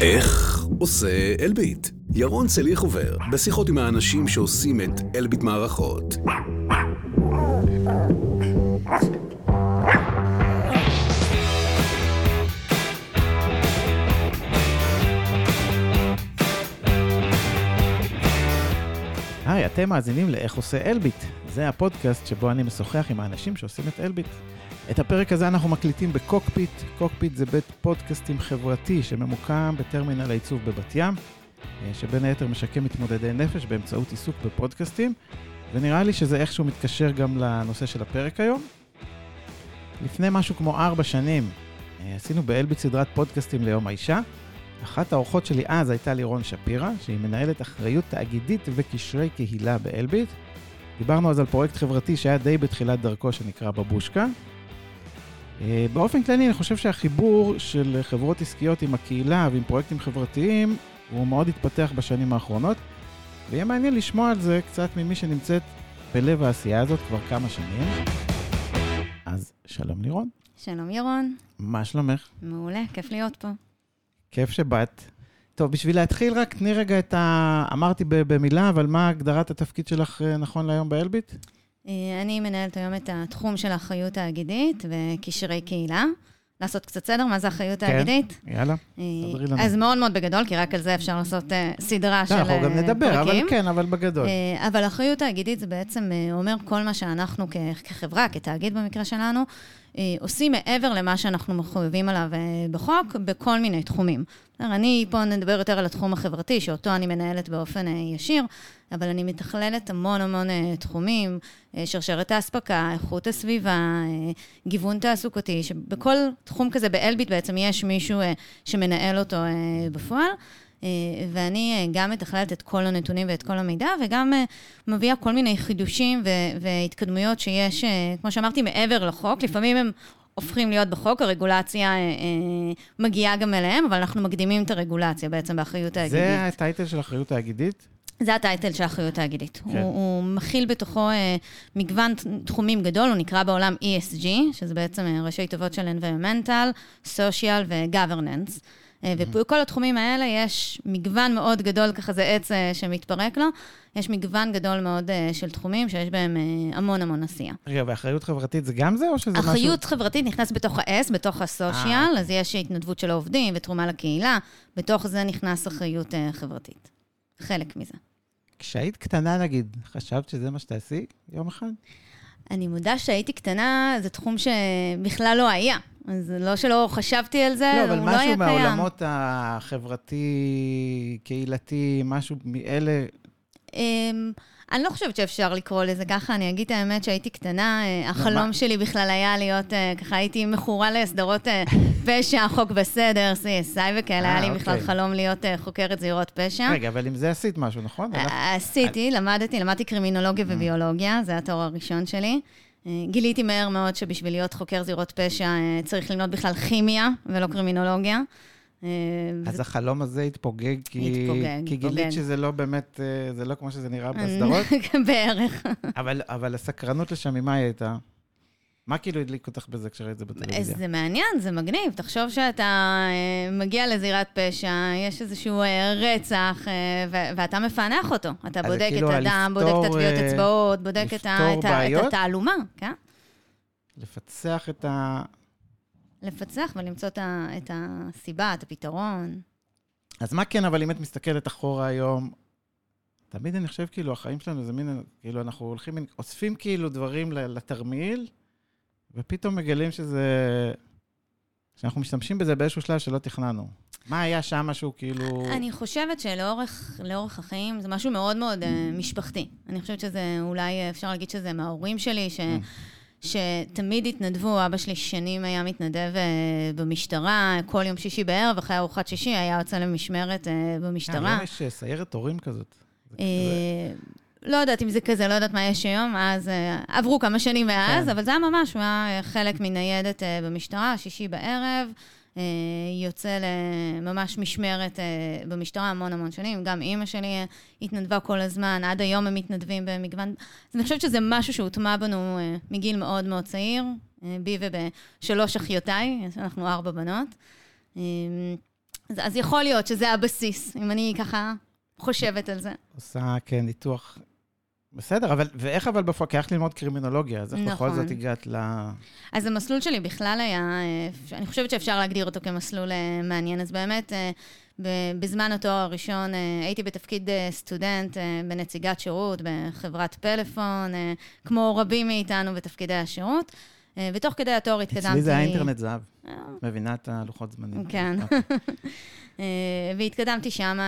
איך עושה אלביט? ירון צליח עובר בשיחות עם האנשים שעושים את אלביט מערכות. היי, אתם מאזינים לאיך עושה אלביט. זה הפודקאסט שבו אני משוחח עם האנשים שעושים את אלביט. את הפרק הזה אנחנו מקליטים בקוקפיט. קוקפיט זה בית פודקאסטים חברתי שממוקם בטרמינל העיצוב בבת ים, אה, שבין היתר משקם מתמודדי נפש באמצעות עיסוק בפודקאסטים, ונראה לי שזה איכשהו מתקשר גם לנושא של הפרק היום. לפני משהו כמו ארבע שנים אה, עשינו באלביט סדרת פודקאסטים ליום האישה. אחת האורחות שלי אז הייתה לירון שפירא, שהיא מנהלת אחריות תאגידית וקשרי קהילה באלביט. דיברנו אז על פרויקט חברתי שהיה די בתחילת דרכו שנקרא בבושקה. אה, באופן כללי אני חושב שהחיבור של חברות עסקיות עם הקהילה ועם פרויקטים חברתיים הוא מאוד התפתח בשנים האחרונות, ויהיה מעניין לשמוע על זה קצת ממי שנמצאת בלב העשייה הזאת כבר כמה שנים. אז שלום לירון. שלום ירון. מה שלומך? מעולה, כיף להיות פה. כיף שבאת. טוב, בשביל להתחיל רק תני רגע את ה... אמרתי במילה, אבל מה הגדרת התפקיד שלך אה, נכון להיום באלביט? אה, אני מנהלת היום את התחום של האחריות האגידית וקשרי קהילה. לעשות קצת סדר, מה זה אחריות כן, האגידית? יאללה, אה, סדרי לנו. אז מאוד מאוד בגדול, כי רק על זה אפשר לעשות אה, סדרה של לא, פרקים. אנחנו גם נדבר, אבל כן, אבל בגדול. אה, אבל אחריות תאגידית זה בעצם אה, אומר כל מה שאנחנו כחברה, כתאגיד במקרה שלנו, אה, עושים מעבר למה שאנחנו מחויבים עליו אה, בחוק, בכל מיני תחומים. אני פה נדבר יותר על התחום החברתי, שאותו אני מנהלת באופן אה, ישיר, אבל אני מתכללת המון המון אה, תחומים, אה, שרשרת האספקה, איכות הסביבה, אה, גיוון תעסוקתי, שבכל תחום כזה באלביט בעצם יש מישהו שמנהל אותו בפועל. ואני גם מתכללת את כל הנתונים ואת כל המידע, וגם אה, מביאה כל מיני חידושים ו- והתקדמויות שיש, כמו שאמרתי, מעבר לחוק. לפעמים הם הופכים להיות בחוק, הרגולציה אה, מגיעה גם אליהם, אבל אנחנו מקדימים את הרגולציה בעצם באחריות האגידית. זה הטייטל של אחריות תאגידית? זה הטייטל של האחריות האגידית. כן. הוא, הוא מכיל בתוכו אה, מגוון תחומים גדול, הוא נקרא בעולם ESG, שזה בעצם אה, ראשי תיבות של environmental, social ו-governance. אה, ובכל התחומים האלה יש מגוון מאוד גדול, ככה זה עץ אה, שמתפרק לו, יש מגוון גדול מאוד אה, של תחומים שיש בהם אה, המון המון עשייה. רגע, ואחריות חברתית זה גם זה, או שזה משהו... אחריות חברתית נכנס בתוך ה-S, בתוך אה, הסושיאל, אוקיי. אז יש התנדבות של העובדים ותרומה לקהילה, בתוך זה נכנס אחריות אה, חברתית. חלק מזה. כשהיית קטנה, נגיד, חשבת שזה מה שתעשי יום אחד? אני מודה שהייתי קטנה, זה תחום שבכלל לא היה. אז לא שלא חשבתי על זה, לא, הוא אבל לא היה משהו קיים. מהעולמות החברתי, קהילתי, משהו מאלה... אני לא חושבת שאפשר לקרוא לזה ככה, אני אגיד את האמת שהייתי קטנה, אה? החלום שלי בכלל היה להיות, אה, ככה הייתי מכורה לסדרות אה, פשע, חוק וסדר, CSI וכאלה, היה לי בכלל אוקיי. חלום להיות חוקרת זירות פשע. רגע, אבל עם זה עשית משהו, נכון? עשיתי, למדתי, למדתי קרימינולוגיה וביולוגיה, זה התואר הראשון שלי. גיליתי מהר מאוד שבשביל להיות חוקר זירות פשע צריך ללמוד בכלל כימיה ולא קרימינולוגיה. אה, אז וזה- החלום הזה התפוגג, כי, התפוגג, כי גילית התפוגג. שזה לא באמת, אה, זה לא כמו שזה נראה בסדרות, בערך. אבל, אבל הסקרנות לשם, ממה היא הייתה? מה כאילו הדליק אותך בזה כשראית את זה בטלוויזיה? זה מעניין, זה מגניב. תחשוב שאתה אה, מגיע לזירת פשע, יש איזשהו רצח, ו- ואתה מפענח אותו. אתה זה בודק כאילו את הדם, בודק את הטביעות אצבעות, בודק את ה- את ה- את בעיות? התעלומה, כן? לפצח את ה... לפצח ולמצוא את הסיבה, את הפתרון. אז מה כן, אבל אם את מסתכלת אחורה היום, תמיד אני חושב כאילו, החיים שלנו זה מין, כאילו, אנחנו הולכים, אוספים כאילו דברים לתרמיל, ופתאום מגלים שזה... שאנחנו משתמשים בזה באיזשהו שלב שלא תכננו. מה היה שם משהו כאילו... אני חושבת שלאורך לאורך החיים זה משהו מאוד מאוד אה, משפחתי. אני חושבת שזה, אולי אפשר להגיד שזה מההורים שלי, ש... שתמיד התנדבו, אבא שלי שנים היה מתנדב אה, במשטרה, כל יום שישי בערב, אחרי ארוחת שישי היה יוצא למשמרת אה, אה, במשטרה. היום יש אה, סיירת הורים כזאת. אה, לא יודעת אם זה כזה, לא יודעת מה יש היום, אז אה, עברו כמה שנים מאז, כן. אבל זה היה ממש, הוא היה אה, חלק מניידת אה, במשטרה, שישי בערב, אה, יוצא לממש משמרת אה, במשטרה המון המון שנים. גם אימא שלי אה, התנדבה כל הזמן, עד היום הם מתנדבים במגוון. אז אני חושבת שזה משהו שהוטמע בנו אה, מגיל מאוד מאוד צעיר, אה, בי ובשלוש אחיותיי, אנחנו ארבע בנות. אה, אז, אז יכול להיות שזה הבסיס, אם אני ככה חושבת על זה. עושה, כן, ניתוח. בסדר, אבל, ואיך אבל בפועל? כי הלכת ללמוד קרימינולוגיה, אז איך בכל נכון. זאת הגעת ל... אז המסלול שלי בכלל היה, אה, אני חושבת שאפשר להגדיר אותו כמסלול אה, מעניין. אז באמת, אה, בזמן התואר הראשון הייתי בתפקיד סטודנט בנציגת שירות בחברת פלאפון, כמו רבים מאיתנו בתפקידי השירות. אה, ותוך כדי התואר התקדמתי... אצלי זה היה אינטרנט זהב. אה, מבינה את הלוחות זמנים. כן. אוקיי. אה, והתקדמתי שם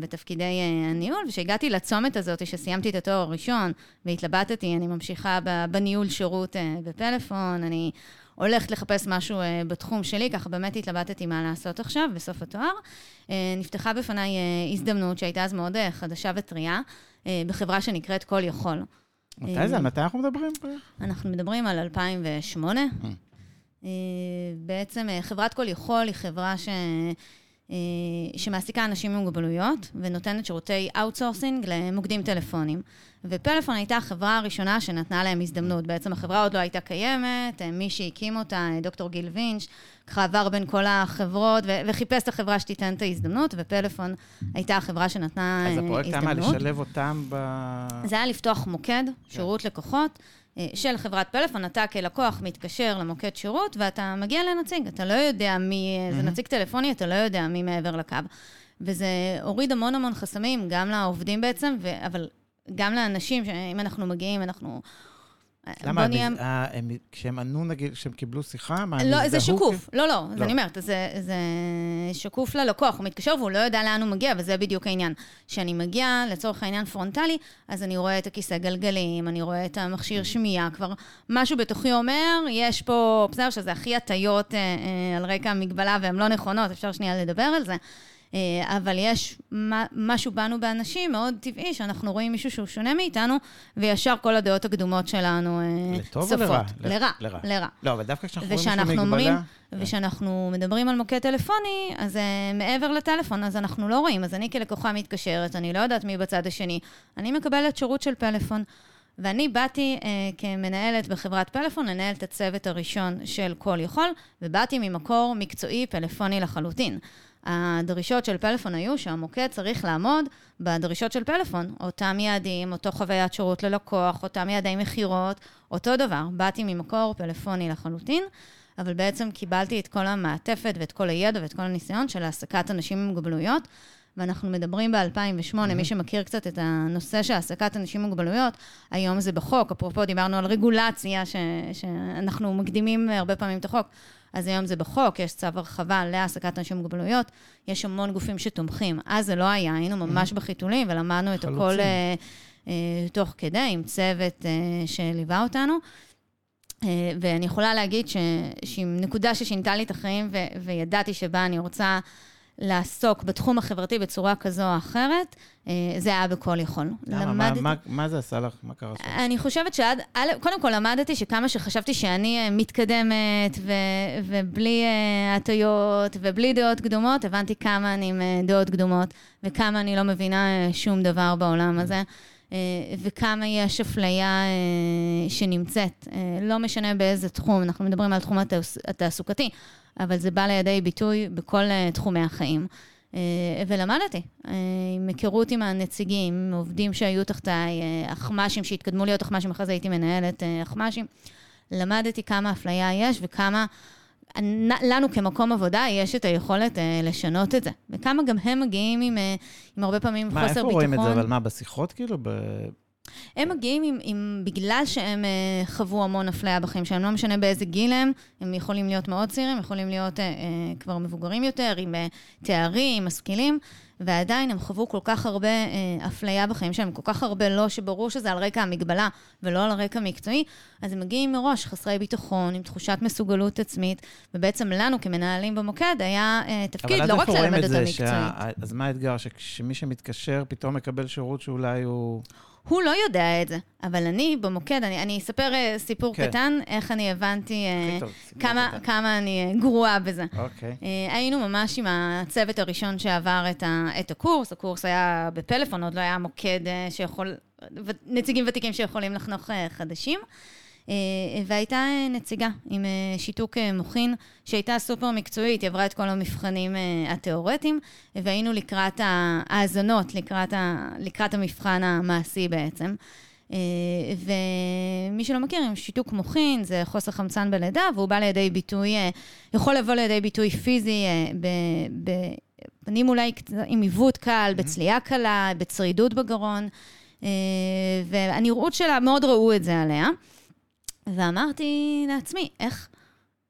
בתפקידי הניהול, וכשהגעתי לצומת הזאת, שסיימתי את התואר הראשון והתלבטתי, אני ממשיכה בניהול שירות בפלאפון, אני הולכת לחפש משהו בתחום שלי, ככה באמת התלבטתי מה לעשות עכשיו, בסוף התואר. נפתחה בפניי הזדמנות שהייתה אז מאוד חדשה וטריה, בחברה שנקראת כל יכול. מתי זה? על מתי אנחנו מדברים? אנחנו מדברים על 2008. אה, בעצם אה, חברת כל יכול היא חברה ש... אה, שמעסיקה אנשים עם מוגבלויות ונותנת שירותי outsourcing למוקדים טלפונים. ופלאפון הייתה החברה הראשונה שנתנה להם הזדמנות. בעצם החברה עוד לא הייתה קיימת, אה, מי שהקים אותה, אה, דוקטור גיל וינץ', ככה עבר בין כל החברות ו- וחיפש את החברה שתיתן את ההזדמנות, ופלאפון הייתה החברה שנתנה אז אה, הפרויקט היה מה, הזדמנות. לשלב אותם ב... זה היה לפתוח מוקד, שירות לקוחות, אה, של חברת פלאפון. אתה כלקוח מתקשר למוקד שירות, ואתה מגיע לנציג. אתה לא יודע מי, אה, זה נציג טלפוני, אתה לא יודע מי מעבר לקו. וזה הוריד המון המון חסמים, גם לעובדים בעצם, ו- אבל גם לאנשים, שאם אנחנו מגיעים, אנחנו... למה? בוא נהיה- הם- אה, הם- כשהם ענו, נגיד, כשהם קיבלו שיחה, מה, לא, זה שקוף. כ- לא, לא, אז לא. אני אומרת, זה, זה שקוף ללקוח, הוא מתקשר והוא לא יודע לאן הוא מגיע, וזה בדיוק העניין. כשאני מגיע, לצורך העניין פרונטלי, אז אני רואה את הכיסא גלגלים, אני רואה את המכשיר שמיעה, כבר משהו בתוכי אומר, יש פה, בסדר, שזה הכי הטיות אה, אה, על רקע המגבלה והן לא נכונות, אפשר שנייה לדבר על זה. אה, אבל יש משהו בנו באנשים מאוד טבעי, שאנחנו רואים מישהו שהוא שונה מאיתנו, וישר כל הדעות הקדומות שלנו אה, לטוב או. לרע? לרע? לרע. לא, אבל דווקא כשאנחנו רואים ושאנחנו מגבלה... אומרים, כן. ושאנחנו מדברים על מוקד טלפוני, אז uh, מעבר לטלפון, אז אנחנו לא רואים. אז אני כלקוחה מתקשרת, אני לא יודעת מי בצד השני. אני מקבלת שירות של פלאפון. ואני באתי uh, כמנהלת בחברת פלאפון לנהל את הצוות הראשון של כל יכול, ובאתי ממקור מקצועי פלאפוני לחלוטין. הדרישות של פלאפון היו שהמוקד צריך לעמוד בדרישות של פלאפון. אותם יעדים, אותו חוויית שירות ללקוח, אותם יעדי מכירות, אותו דבר. באתי ממקור פלאפוני לחלוטין, אבל בעצם קיבלתי את כל המעטפת ואת כל הידע ואת כל הניסיון של העסקת אנשים עם מוגבלויות. ואנחנו מדברים ב-2008, mm-hmm. מי שמכיר קצת את הנושא של העסקת אנשים עם מוגבלויות, היום זה בחוק, אפרופו דיברנו על רגולציה, ש, שאנחנו מקדימים הרבה פעמים את החוק, אז היום זה בחוק, יש צו הרחבה להעסקת אנשים עם מוגבלויות, יש המון גופים שתומכים. אז זה לא היה, היינו ממש בחיתולים ולמדנו את הכל. אה, אה, תוך כדי, עם צוות אה, שליווה אותנו. ואני יכולה להגיד שעם נקודה ששינתה לי את החיים וידעתי שבה אני רוצה לעסוק בתחום החברתי בצורה כזו או אחרת, אה, זה היה בכל יכול. למה? מה- למדתי- מה- מה זה עשה לך? מה קרה? אני חושבת שעד, קודם כל למדתי שכמה שחשבתי שאני אה, מתקדמת ו, ובלי אה, הטיות ובלי דעות קדומות, הבנתי כמה אני עם דעות קדומות וכמה אני לא מבינה שום דבר בעולם הזה. וכמה יש אפליה שנמצאת, לא משנה באיזה תחום, אנחנו מדברים על התעס- התעסוקתי, אבל זה בא לידי ביטוי בכל אה, תחומי החיים. אה, ולמדתי, אה, עם היכרות עם הנציגים, עם עובדים שהיו תחתיי, אחמ"שים שהתקדמו להיות אחמ"שים, אחרי זה הייתי מנהלת אחמ"שים. למדתי כמה אפליה יש וכמה לנו כמקום עבודה יש את היכולת אה, לשנות את זה. וכמה גם הם מגיעים עם, אה, עם הרבה פעמים מה, חוסר איפה ביטחון. רואים את זה? אבל מה, בשיחות כאילו? ב- הם מגיעים עם, עם, בגלל שהם אה, חוו המון אפליה בחיים שלהם, לא משנה באיזה גיל הם, הם יכולים להיות מאוד צעירים, יכולים להיות אה, אה, כבר מבוגרים יותר, עם אה, תארים, משכילים, ועדיין הם חוו כל כך הרבה אה, אפליה בחיים שלהם, כל כך הרבה לא, שברור שזה על רקע המגבלה ולא על רקע מקצועי, אז הם מגיעים מראש חסרי ביטחון, עם תחושת מסוגלות עצמית, ובעצם לנו כמנהלים במוקד היה אה, תפקיד אבל אז לא רק איפה רואים ללמד את אותם זה? מקצועית. שה- אז מה האתגר? שמי שמתקשר פתאום מקבל שירות שאולי הוא... הוא לא יודע את זה, אבל אני במוקד, אני, אני אספר אה, סיפור כן. קטן, איך אני הבנתי הכי טוב, כמה, קטן. כמה אני אה, גרועה בזה. אוקיי. אה, היינו ממש עם הצוות הראשון שעבר את, ה, את הקורס, הקורס היה בפלאפון, עוד לא היה מוקד אה, שיכול, נציגים ותיקים שיכולים לחנוך אה, חדשים. והייתה נציגה עם שיתוק מוחין, שהייתה סופר מקצועית, היא עברה את כל המבחנים התיאורטיים, והיינו לקראת ההאזנות, לקראת, לקראת המבחן המעשי בעצם. ומי שלא מכיר, עם שיתוק מוחין, זה חוסר חמצן בלידה, והוא בא לידי ביטוי, יכול לבוא לידי ביטוי פיזי בפנים אולי עם עיוות קל, בצליעה קלה, בצרידות בגרון, והנראות שלה, מאוד ראו את זה עליה. ואמרתי לעצמי, איך,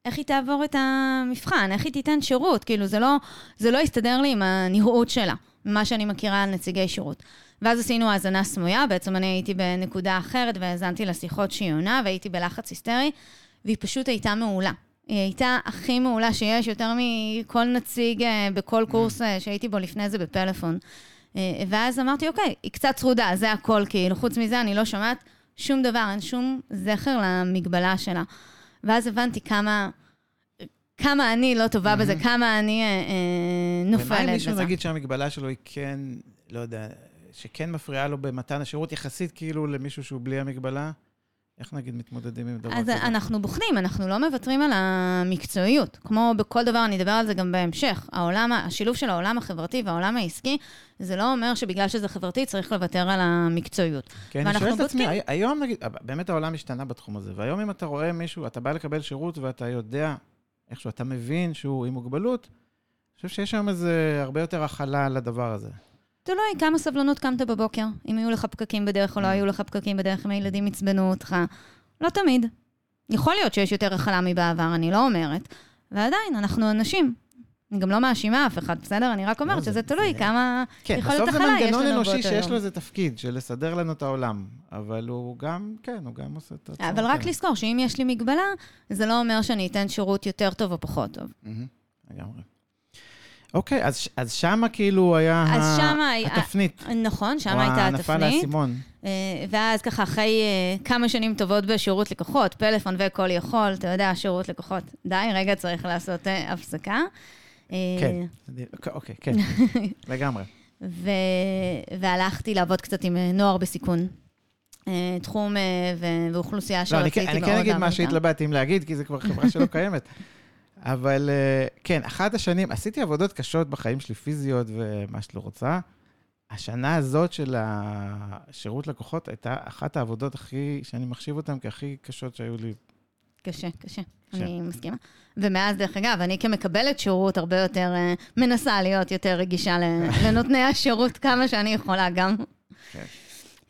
איך היא תעבור את המבחן? איך היא תיתן שירות? כאילו, זה לא, זה לא יסתדר לי עם הנראות שלה, ממה שאני מכירה על נציגי שירות. ואז עשינו האזנה סמויה, בעצם אני הייתי בנקודה אחרת והאזנתי לשיחות שהיא עונה, והייתי בלחץ היסטרי, והיא פשוט הייתה מעולה. היא הייתה הכי מעולה שיש, יותר מכל נציג אה, בכל קורס אה, שהייתי בו לפני זה בפלאפון. אה, ואז אמרתי, אוקיי, היא קצת צרודה, זה הכל, כאילו, חוץ מזה אני לא שומעת שום דבר, אין שום זכר למגבלה שלה. ואז הבנתי כמה... כמה אני לא טובה בזה, כמה אני אה, נופלת בזה. ומה אם מישהו נגיד שהמגבלה שלו היא כן, לא יודע, שכן מפריעה לו במתן השירות, יחסית כאילו למישהו שהוא בלי המגבלה? איך נגיד מתמודדים עם דבר כזה? אז אנחנו בוחנים, אנחנו לא מוותרים על המקצועיות. כמו בכל דבר, אני אדבר על זה גם בהמשך. העולם, השילוב של העולם החברתי והעולם העסקי, זה לא אומר שבגלל שזה חברתי צריך לוותר על המקצועיות. כן, אני שואל את עצמי, היום נגיד, באמת העולם השתנה בתחום הזה, והיום אם אתה רואה מישהו, אתה בא לקבל שירות ואתה יודע, איכשהו אתה מבין שהוא עם מוגבלות, אני חושב שיש היום איזה הרבה יותר הכלה לדבר הזה. תלוי כמה סבלנות קמת בבוקר, אם היו לך פקקים בדרך או לא היו לך פקקים בדרך, אם הילדים עצבנו אותך. לא תמיד. יכול להיות שיש יותר הכלה מבעבר, אני לא אומרת. ועדיין, אנחנו אנשים. אני גם לא מאשימה אף אחד, בסדר? אני רק אומרת לא, שזה תלוי כמה כן, יכולת הכלה יש לנו באותו יום. בסוף זה מנגנון אנושי שיש לו איזה תפקיד, של לסדר לנו את העולם. אבל הוא גם, כן, הוא גם עושה את עצמו. אבל רק כן. לזכור שאם יש לי מגבלה, זה לא אומר שאני אתן שירות יותר טוב או פחות טוב. לגמרי. אוקיי, אז, אז שמה כאילו היה אז שמה, התפנית. נכון, שמה הייתה התפנית. או הנפל האסימון. אה, ואז ככה, אחרי אה, כמה שנים טובות בשירות לקוחות, פלאפון וכל יכול, אתה יודע, שירות לקוחות, די, רגע, צריך לעשות אה, הפסקה. כן, אוקיי, כן, לגמרי. ו... והלכתי לעבוד קצת עם נוער בסיכון. תחום. ואוכלוסייה שרציתי לא, אני, אני כן אגיד מה שהתלבטתי אם להגיד, כי זו כבר חברה שלא קיימת. אבל אה, כן, אחת השנים, עשיתי עבודות קשות בחיים שלי, פיזיות ומה שאת לא רוצה. השנה הזאת של השירות לקוחות הייתה אחת העבודות הכי, שאני מחשיב אותן כהכי קשות שהיו לי. קשה, קשה, אני מסכימה. ומאז, דרך אגב, אני כמקבלת שירות הרבה יותר, אה, מנסה להיות יותר רגישה לנותני השירות כמה שאני יכולה גם. כן.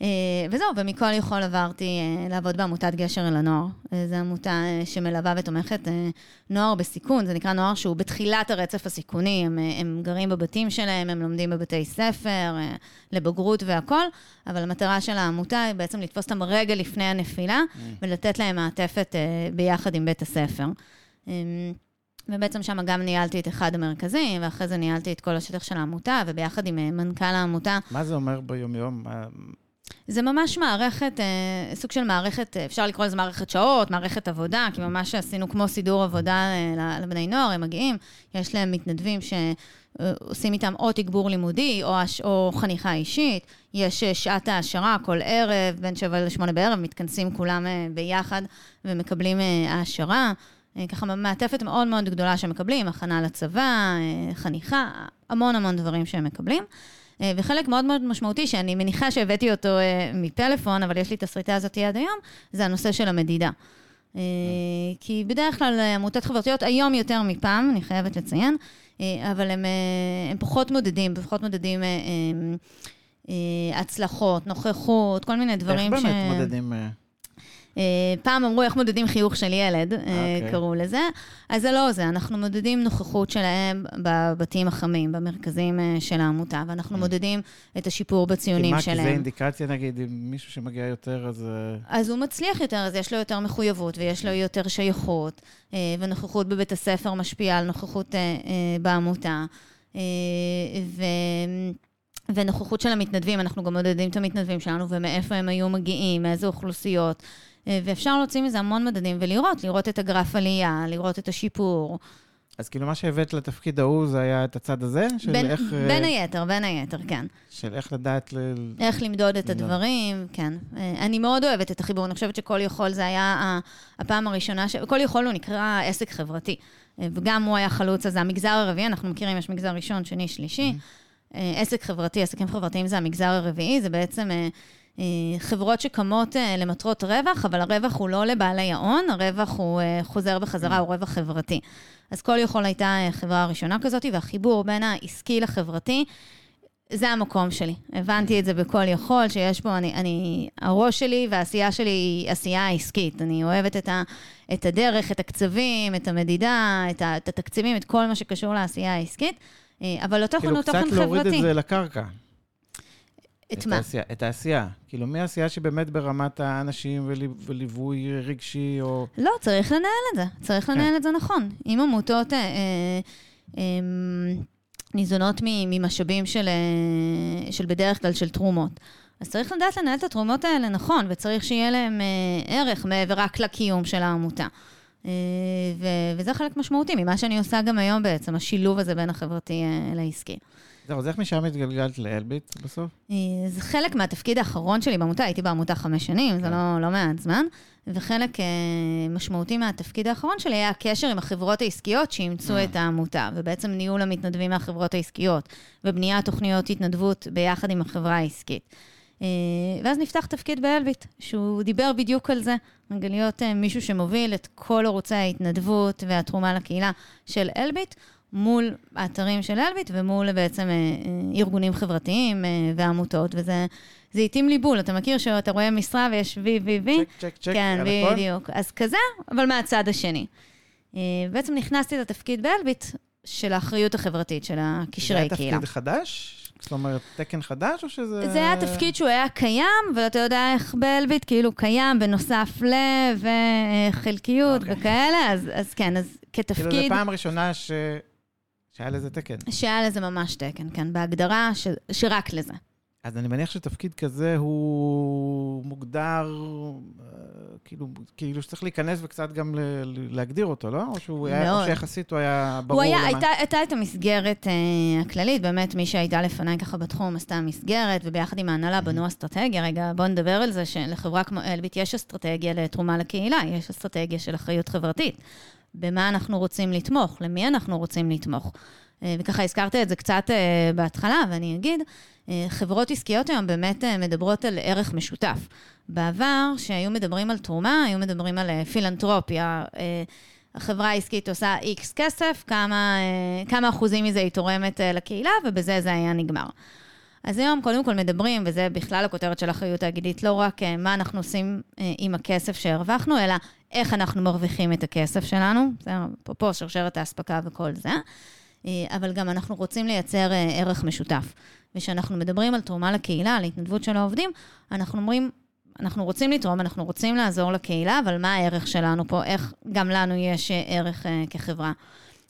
אה, וזהו, ומכל יכול עברתי אה, לעבוד בעמותת גשר אל הנוער. אה, זו עמותה שמלווה ותומכת נוער בסיכון, זה נקרא נוער שהוא בתחילת הרצף הסיכוני, הם, הם גרים בבתים שלהם, הם לומדים בבתי ספר, לבגרות והכול, אבל המטרה של העמותה היא בעצם לתפוס אותם רגע לפני הנפילה mm. ולתת להם מעטפת ביחד עם בית הספר. ובעצם שם גם ניהלתי את אחד המרכזים, ואחרי זה ניהלתי את כל השטח של העמותה, וביחד עם מנכ"ל העמותה. מה זה אומר ביומיום? זה ממש מערכת, אה, סוג של מערכת, אה, אפשר לקרוא לזה מערכת שעות, מערכת עבודה, כי ממש עשינו כמו סידור עבודה אה, לבני נוער, הם מגיעים, יש להם מתנדבים שעושים איתם או תגבור לימודי או, או חניכה אישית, יש שעת העשרה כל ערב, בין שבע לשמונה בערב, מתכנסים כולם ביחד ומקבלים העשרה. ככה מעטפת מאוד מאוד גדולה שמקבלים, הכנה לצבא, חניכה, המון המון דברים שהם מקבלים. אה, וחלק מאוד מאוד משמעותי, שאני מניחה שהבאתי אותו אה, מפלאפון, אבל יש לי את הסריטה הזאת עד היום, זה הנושא של המדידה. אה, כי בדרך כלל עמותות חברתיות, היום יותר מפעם, אני חייבת לציין, אבל הם, הם פחות מודדים, פחות מודדים הצלחות, נוכחות, כל מיני דברים ש... איך באמת מודדים? אה, פעם אמרו איך מודדים חיוך של ילד, okay. אה, אוקיי. קראו לזה. אז זה לא זה, אנחנו מודדים נוכחות שלהם בבתים החמים, במרכזים אה, של העמותה, ואנחנו mm. מודדים את השיפור בציונים כי שלהם. כי מה, זה אינדיקציה, נגיד, אם מישהו שמגיע יותר, אז... אז הוא מצליח יותר, אז יש לו יותר מחויבות, ויש לו יותר שייכות, ונוכחות בבית הספר משפיעה על נוכחות בעמותה. ו... ונוכחות של המתנדבים, אנחנו גם מודדים את המתנדבים שלנו ומאיפה הם היו מגיעים, מאיזה אוכלוסיות. אה, ואפשר להוציא מזה המון מדדים ולראות, לראות את הגרף עלייה, לראות את השיפור. אז כאילו מה שהבאת לתפקיד ההוא זה היה את הצד הזה? של בין, איך... אה, בין היתר, בין היתר, כן. של איך לדעת ל... איך למדוד את למדוד. הדברים, כן. אה, אני מאוד אוהבת את החיבור, אני חושבת שכל יכול זה היה הפעם הראשונה, ש... כל יכול הוא נקרא עסק חברתי. וגם הוא היה חלוץ, אז זה המגזר הרביעי, אנחנו מכירים, יש מגזר ראשון, שני, שלישי. אה, עסק חברתי, עסקים חברתיים זה המגזר הרביעי, זה בעצם חברות שקמות אה, למטרות רווח, אבל הרווח הוא לא לבעלי ההון, הרווח הוא אה, חוזר בחזרה, הוא רווח חברתי. אז כל יכול הייתה אה, חברה ראשונה כזאת, והחיבור בין העסקי לחברתי, זה המקום שלי. הבנתי את זה בכל יכול, שיש פה, אני, אני, הראש שלי והעשייה שלי היא עשייה עסקית. אני אוהבת את, ה, את הדרך, את הקצבים, את המדידה, את, ה, את התקציבים, את כל מה שקשור לעשייה העסקית, אה, אבל לא תוכן כאילו הוא קצת תוכן להוריד חברתי. את זה לקרקע. את מה? העשייה, את העשייה. כאילו, מהעשייה שבאמת ברמת האנשים ולי- וליווי רגשי, או... לא, צריך לנהל את זה. צריך כן. לנהל את זה נכון. אם עמותות אה, אה, אה, ניזונות ממשאבים של, אה, של בדרך כלל של תרומות, אז צריך לדעת לנהל את התרומות האלה נכון, וצריך שיהיה להם אה, ערך מעבר רק לקיום של העמותה. אה, ו- וזה חלק משמעותי ממה שאני עושה גם היום בעצם, השילוב הזה בין החברתי אה, לעסקי. זהו, אז איך משם התגלגלת לאלביט בסוף? אה, זה חלק מהתפקיד האחרון שלי בעמותה, הייתי בעמותה חמש שנים, זה כן. לא, לא מעט זמן, וחלק אה, משמעותי מהתפקיד האחרון שלי היה הקשר עם החברות העסקיות שאימצו אה. את העמותה, ובעצם ניהול המתנדבים מהחברות העסקיות, ובניית תוכניות התנדבות ביחד עם החברה העסקית. אה, ואז נפתח תפקיד באלביט, שהוא דיבר בדיוק על זה, להיות מישהו שמוביל את כל ערוצי ההתנדבות והתרומה לקהילה של אלביט, מול האתרים של אלביט ומול בעצם אה, אה, ארגונים חברתיים אה, ועמותות, וזה זה התאים לי בול. אתה מכיר שאתה רואה משרה ויש וי, וי, וי? צ'ק, צ'ק, צ'ק, כן? בדיוק. אז כזה, אבל מהצד השני. אה, בעצם נכנסתי לתפקיד באלביט של האחריות החברתית, של הקשרי זה קהילה. היה תפקיד חדש? זאת אומרת, תקן חדש, או שזה... זה היה תפקיד שהוא היה קיים, ואתה יודע איך באלביט, כאילו קיים בנוסף ל... וחלקיות אוקיי. וכאלה, אז, אז כן, אז כאילו, זו כתפקיד, פעם ראשונה ש... שהיה לזה תקן. שהיה לזה ממש תקן, כן, בהגדרה ש... שרק לזה. אז אני מניח שתפקיד כזה הוא מוגדר, אה, כאילו, כאילו שצריך להיכנס וקצת גם ל- להגדיר אותו, לא? או שהוא היה, או. שיחסית הוא היה ברור הוא היה, למה? הייתה, הייתה את המסגרת אה, הכללית, באמת מי שהייתה לפניי ככה בתחום עשתה מסגרת, וביחד עם ההנהלה בנו אסטרטגיה. רגע, בואו נדבר על זה שלחברה כמו אלביט יש אסטרטגיה לתרומה לקהילה, יש אסטרטגיה של אחריות חברתית. במה אנחנו רוצים לתמוך, למי אנחנו רוצים לתמוך. אה, וככה הזכרת את זה קצת אה, בהתחלה, ואני אגיד, אה, חברות עסקיות היום באמת מדברות על ערך משותף. בעבר, שהיו מדברים על תרומה, היו מדברים על פילנטרופיה. החברה העסקית עושה איקס כסף, כמה, כמה אחוזים מזה היא תורמת לקהילה, ובזה זה היה נגמר. אז היום קודם כל מדברים, וזה בכלל הכותרת של אחריות תאגידית, לא רק אה, מה אנחנו עושים אה, עם הכסף שהרווחנו, אלא איך אנחנו מרוויחים את הכסף שלנו, זה אפרופו שרשרת האספקה וכל זה, אה, אבל גם אנחנו רוצים לייצר ערך משותף. וכשאנחנו מדברים על תרומה לקהילה, על התנדבות של העובדים, אנחנו אומרים, אנחנו רוצים לתרום, אנחנו רוצים לעזור לקהילה, אבל מה הערך שלנו פה? איך גם לנו יש ערך כחברה?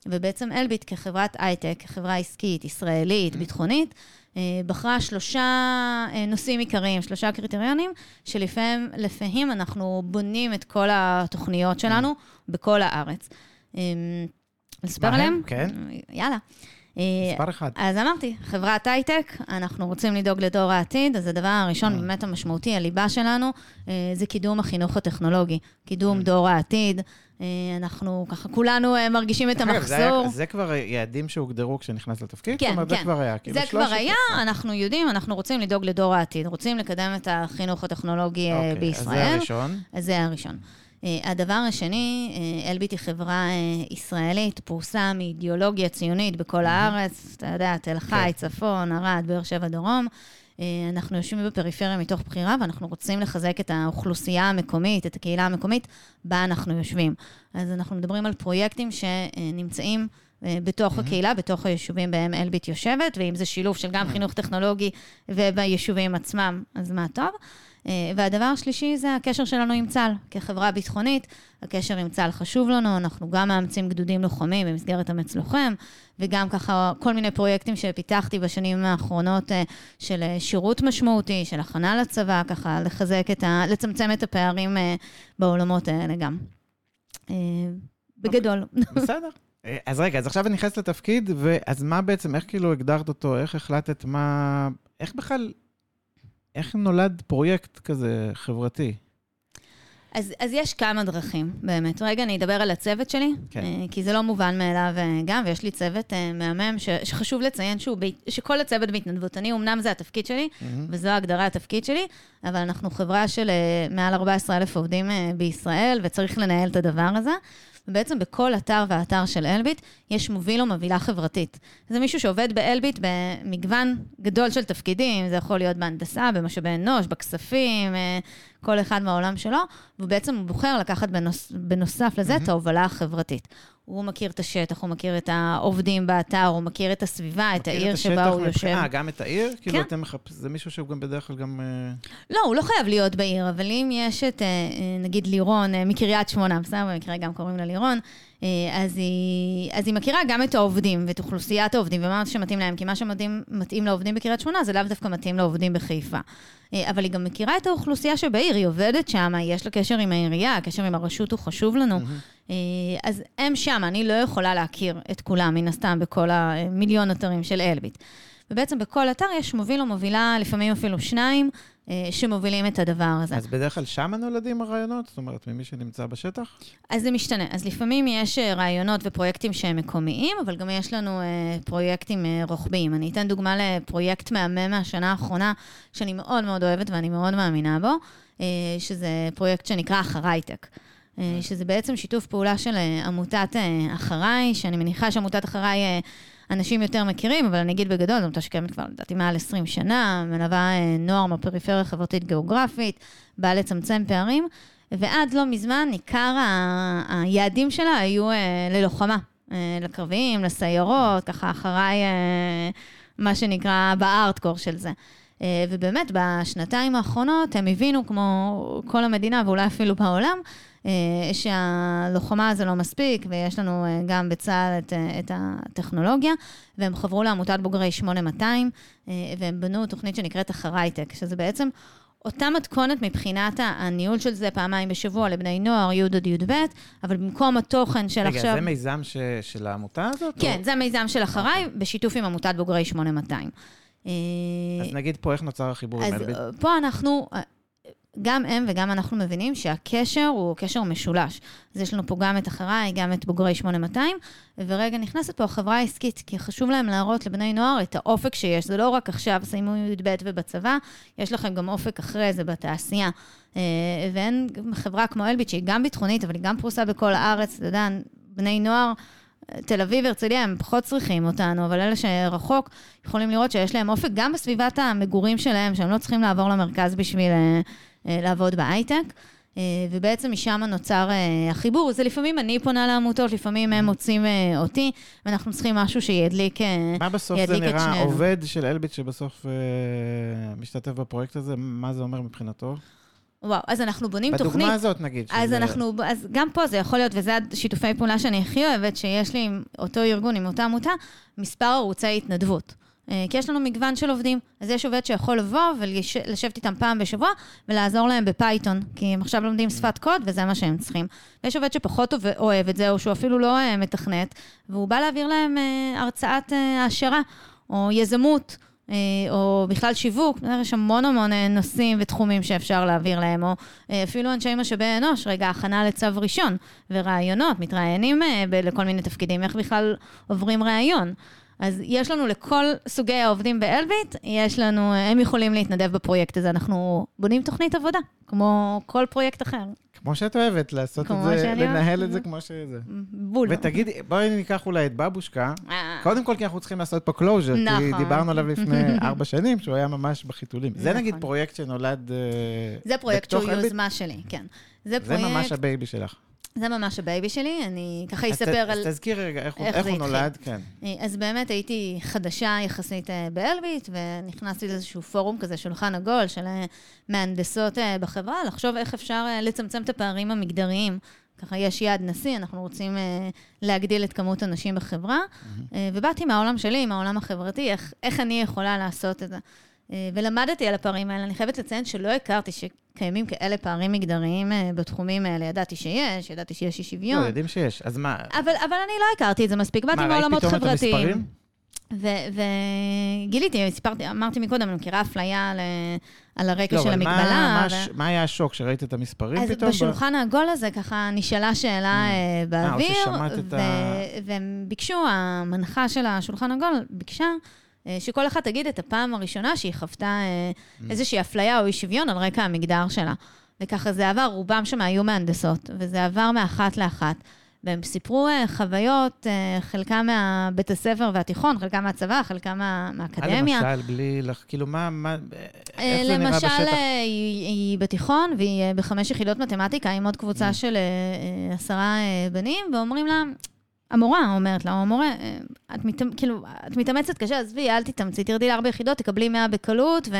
ובעצם אלביט כחברת הייטק, כחברה עסקית, ישראלית, ביטחונית, אה, בחרה שלושה אה, נושאים עיקריים, שלושה קריטריונים, שלפעמים לפיהם אנחנו בונים את כל התוכניות שלנו בכל הארץ. אה, נספר? עליהם? כן. יאללה. אה, מספר אחד. אז אמרתי, חברת הייטק, אנחנו רוצים לדאוג לדור העתיד, אז הדבר הראשון, אה. באמת המשמעותי, הליבה שלנו, אה, זה קידום החינוך הטכנולוגי, קידום דור העתיד. אנחנו ככה, כולנו מרגישים את אגב, זה היה- המחזור. זה כבר יעדים שהוגדרו כשנכנס לתפקיד? כן, זאת אומרת, זה כן. כבר היה. כאילו, זה כבר היה, אנחנו יודעים, אנחנו רוצים לדאוג לדור העתיד, רוצים לקדם את החינוך הטכנולוגי אוקיי, אז זה בישראל. הראשון. אז זה הראשון. אה, הדבר השני, אה, אלביט היא חברה אה, ישראלית, פרוסה מאידיאולוגיה ציונית בכל הארץ, אתה יודע, תל חי, כן. צפון, ערד, באר שבע, דרום. אנחנו יושבים בפריפריה מתוך בחירה, ואנחנו רוצים לחזק את האוכלוסייה המקומית, את הקהילה המקומית, בה אנחנו יושבים. אז אנחנו מדברים על פרויקטים שנמצאים בתוך הקהילה, בתוך היישובים בהם אלביט יושבת, ואם זה שילוב של גם חינוך טכנולוגי וביישובים עצמם, אז מה טוב. אה, והדבר השלישי זה הקשר שלנו עם צה"ל. כחברה ביטחונית, הקשר עם צה"ל חשוב לנו, אנחנו גם מאמצים גדודים לוחמים במסגרת אמץ לוחם, וגם ככה כל מיני פרויקטים שפיתחתי בשנים האחרונות אה, של אה, שירות משמעותי, של הכנה לצבא, ככה לחזק את ה... לצמצם את הפערים בעולמות האלה גם. בגדול. בסדר. אה, אז רגע, אז עכשיו אני נכנסת לתפקיד, ואז מה בעצם, איך כאילו הגדרת אותו, איך החלטת מה... איך בכלל, איך נולד פרויקט כזה חברתי? אז, אז יש כמה דרכים, באמת. רגע, אני אדבר על הצוות שלי, כן. אה, כי זה לא מובן מאליו אה, גם, ויש לי צוות אה, מהמם, ש, שחשוב לציין שהוא, שכל הצוות בהתנדבות. אני, אמנם זה התפקיד שלי, מהמם. וזו ההגדרה התפקיד שלי, אבל אנחנו חברה של אה, מעל 14,000 עובדים אה, בישראל, וצריך לנהל את הדבר הזה. ובעצם בכל אתר ואתר של אלביט יש מוביל או מובילה חברתית. זה מישהו שעובד באלביט במגוון גדול של תפקידים, זה יכול להיות בהנדסה, במשאבי אנוש, בכספים, אה, כל אחד מהעולם שלו, ובעצם הוא בוחר לקחת בנוס, בנוסף לזה את ההובלה החברתית. הוא מכיר את השטח, הוא מכיר את העובדים באתר, הוא מכיר את הסביבה, את העיר השטח שבה הוא יושב. אה, גם את העיר? כאילו כן. אתם מחפשים, זה מישהו שהוא גם בדרך כלל גם... אה, לא, הוא לא חייב להיות בעיר, אבל אם יש את, אה, אה, נגיד, לירון מקריית שמונה, בסדר, במקרה גם קוראים לה לירון, אז היא, אז היא מכירה גם את העובדים ואת אוכלוסיית העובדים ומה שמתאים להם, כי מה שמתאים מתאים לעובדים בקריית שמונה זה לאו דווקא מתאים לעובדים בחיפה. אבל היא גם מכירה את האוכלוסייה שבעיר, היא עובדת שם, יש לה קשר עם העירייה, הקשר עם הרשות הוא חשוב לנו. אה, אז הם שם, אני לא יכולה להכיר את כולם, מן הסתם, בכל המיליון אתרים של אלביט. ובעצם בכל אתר יש מוביל או מובילה, לפעמים אפילו שניים, אה, שמובילים את הדבר הזה. אז בדרך כלל שם נולדים הרעיונות? זאת אומרת, ממי שנמצא בשטח? אז זה משתנה. אז לפעמים יש אה, רעיונות ופרויקטים שהם מקומיים, אבל גם יש לנו אה, פרויקטים אה, רוחביים. אני אתן דוגמה לפרויקט מהמם מהשנה האחרונה, שאני מאוד מאוד אוהבת ואני מאוד מאמינה בו, אה, שזה פרויקט שנקרא אחרייטק. אה, שזה בעצם שיתוף פעולה של אה, עמותת אה, אחריי, שאני מניחה שעמותת אחריי אנשים יותר מכירים, אבל אני אגיד בגדול, זו עמותה שקיימת כבר, לדעתי, מעל 20 שנה, מלווה נוער מהפריפריה החברתית-גיאוגרפית, באה לצמצם פערים. ועד לא מזמן, עיקר ה- היעדים שלה היו ללוחמה, לקרביים, לסיירות, ככה אחריי, מה שנקרא, בארטקור של זה. אה, ובאמת, בשנתיים האחרונות הם הבינו, כמו כל המדינה ואולי אפילו בעולם, אה, שהלוחמה זה לא מספיק, ויש לנו אה, גם בצה"ל את, את הטכנולוגיה, והם חברו לעמותת בוגרי 8200, אה, והם בנו תוכנית שנקראת אחרייטק, שזה בעצם אותה מתכונת מבחינת הניהול של זה פעמיים בשבוע לבני נוער, י' עד י"ב, אבל במקום התוכן של רגע, עכשיו... זה מיזם ש... של העמותה הזאת? כן, או... זה המיזם של אחריי, בשיתוף עם עמותת בוגרי 8200. אה, אז נגיד פה, איך נוצר החיבור אז? אה, פה אנחנו, אה, גם הם וגם אנחנו מבינים שהקשר הוא קשר משולש. אז יש לנו פה גם את אחריי, גם את בוגרי 8200, ורגע נכנסת פה החברה העסקית, כי חשוב להם להראות לבני נוער את האופק שיש. זה לא רק עכשיו, סיימו י"ב ובצבא, יש לכם גם אופק אחרי זה בתעשייה. ואין חברה כמו אלביט, שהיא גם ביטחונית, אבל היא גם פרוסה בכל הארץ, אתה יודע, בני נוער, תל אביב, הרצליה, הם פחות צריכים אותנו, אבל אלה שרחוק יכולים לראות שיש להם אופק גם בסביבת המגורים שלהם, שהם לא צריכים לעבור למרכז בשביל אה, אה, לעבוד בהייטק. אה, ובעצם משם נוצר החיבור. זה לפעמים אני פונה לעמותות, לפעמים הם מוצאים אותי, ואנחנו צריכים משהו שידליק, אה, מה בסוף זה את נראה, שנינו. עובד של אלביט שבסוף משתתף בפרויקט הזה, מה זה אומר מבחינתו? וואו, אז אנחנו בונים תוכנית. בדוגמה הזאת נגיד. אז שזה- אנחנו, אז גם פה זה יכול להיות, וזה השיתופי פעולה שאני הכי אוהבת, שיש לי עם אותו ארגון, עם אותה עמותה, מספר ערוצי התנדבות. אה, כי יש לנו מגוון של עובדים. אז יש עובד שיכול לבוא ולשבת איתם פעם בשבוע ולעזור להם בפייתון, כי הם עכשיו לומדים שפת קוד וזה מה שהם צריכים. ויש עובד שפחות אוהב- את זה, או שהוא אפילו לא אה, מתכנת, והוא בא להעביר להם אה, הרצאת העשרה, או יזמות. אה, או בכלל שיווק, יש המון המון אה, נושאים ותחומים שאפשר להעביר להם, או אה, אפילו אנשי משאבי אנוש, רגע, הכנה לצו ראשון, ורעיונות, מתראיינים לכל מיני תפקידים, איך בכלל עוברים ראיון. אז יש לנו לכל סוגי העובדים באלביט, יש לנו, הם יכולים להתנדב בפרויקט הזה. אנחנו בונים תוכנית עבודה, כמו כל פרויקט אחר. כמו שאת אוהבת, לעשות את זה, לנהל. את זה כמו שזה. בול. ותגידי, בואי ניקח אולי את בבושקה. אה, קודם כל, כי אנחנו צריכים לעשות פה closure, כי נכון. דיברנו עליו לפני ארבע שנים, שהוא היה ממש בחיתולים. זה נגיד נכון. פרויקט שנולד... אה, זה פרויקט שהוא? יוזמה שלי, כן. זה זה ממש פרויקט, ה baby שלך. זה ממש ה baby שלי, אני ככה אספר על... אז תזכירי רגע איך איך איך הוא. נולד, כן. אה, אז באמת הייתי חדשה יחסית אה, באלביט, ונכנסתי לאיזשהו פורום כזה, שולחן עגול, של אה, מהנדסות בחברה, לחשוב איך אפשר לצמצם את הפערים המגדריים. ככה יש יעד נשיא, אנחנו רוצים להגדיל את כמות הנשים בחברה, אה, ובאתי מהעולם שלי, מהעולם החברתי, איך, איך אני יכולה לעשות את זה. אה, ולמדתי על הפערים האלה. אני חייבת לציין שלא הכרתי שקיימים כאלה פערים מגדריים אה, בתחומים האלה. ידעתי שיש, ידעתי שיש אי שוויון. לא, יודעים שיש. אז מה, אבל, אבל אני לא הכרתי את זה מספיק, באתי מה, ראית מעולמות פתאום את חברתיים. המספרים? וגיליתי, סיפרתי, אמרתי מקודם, אני מכירה אפליה על, על הרקע לא, של המגבלה. מה ו- מה היה השוק שראית את המספרים אז פתאום? בשולחן העגול הזה ככה נשאלה שאלה אה, או באוויר, את ו- ה- והם ביקשו, המנחה של השולחן העגול ביקשה אה, שכל אחת תגיד את הפעם הראשונה שהיא חוותה אה, Mm. איזושהי אפליה או אי שוויון על רקע המגדר שלה. וככה זה עבר, רובם שם היו מהנדסות, וזה עבר מאחת לאחת. והם סיפרו אה, חוויות, אה, חלקם מהבית הספר והתיכון, חלקם מהצבא, חלקם מה- מה מהאקדמיה. למשל, בלי, לח- כאילו, מה, מה, אה, איך זה נראה למשל, בשטח? אה, היא, היא בתיכון, והיא אה, בחמש יחידות מתמטיקה עם עוד Mm. קבוצה של אה, אה, עשרה אה, בנים, ואומרים לה, המורה אומרת לה, או המורה, אה, את, מת, כאילו, את מתאמצת קשה, עזבי, אל תתאמצי, תרדי לארבע יחידות, תקבלי מאה בקלות, ו...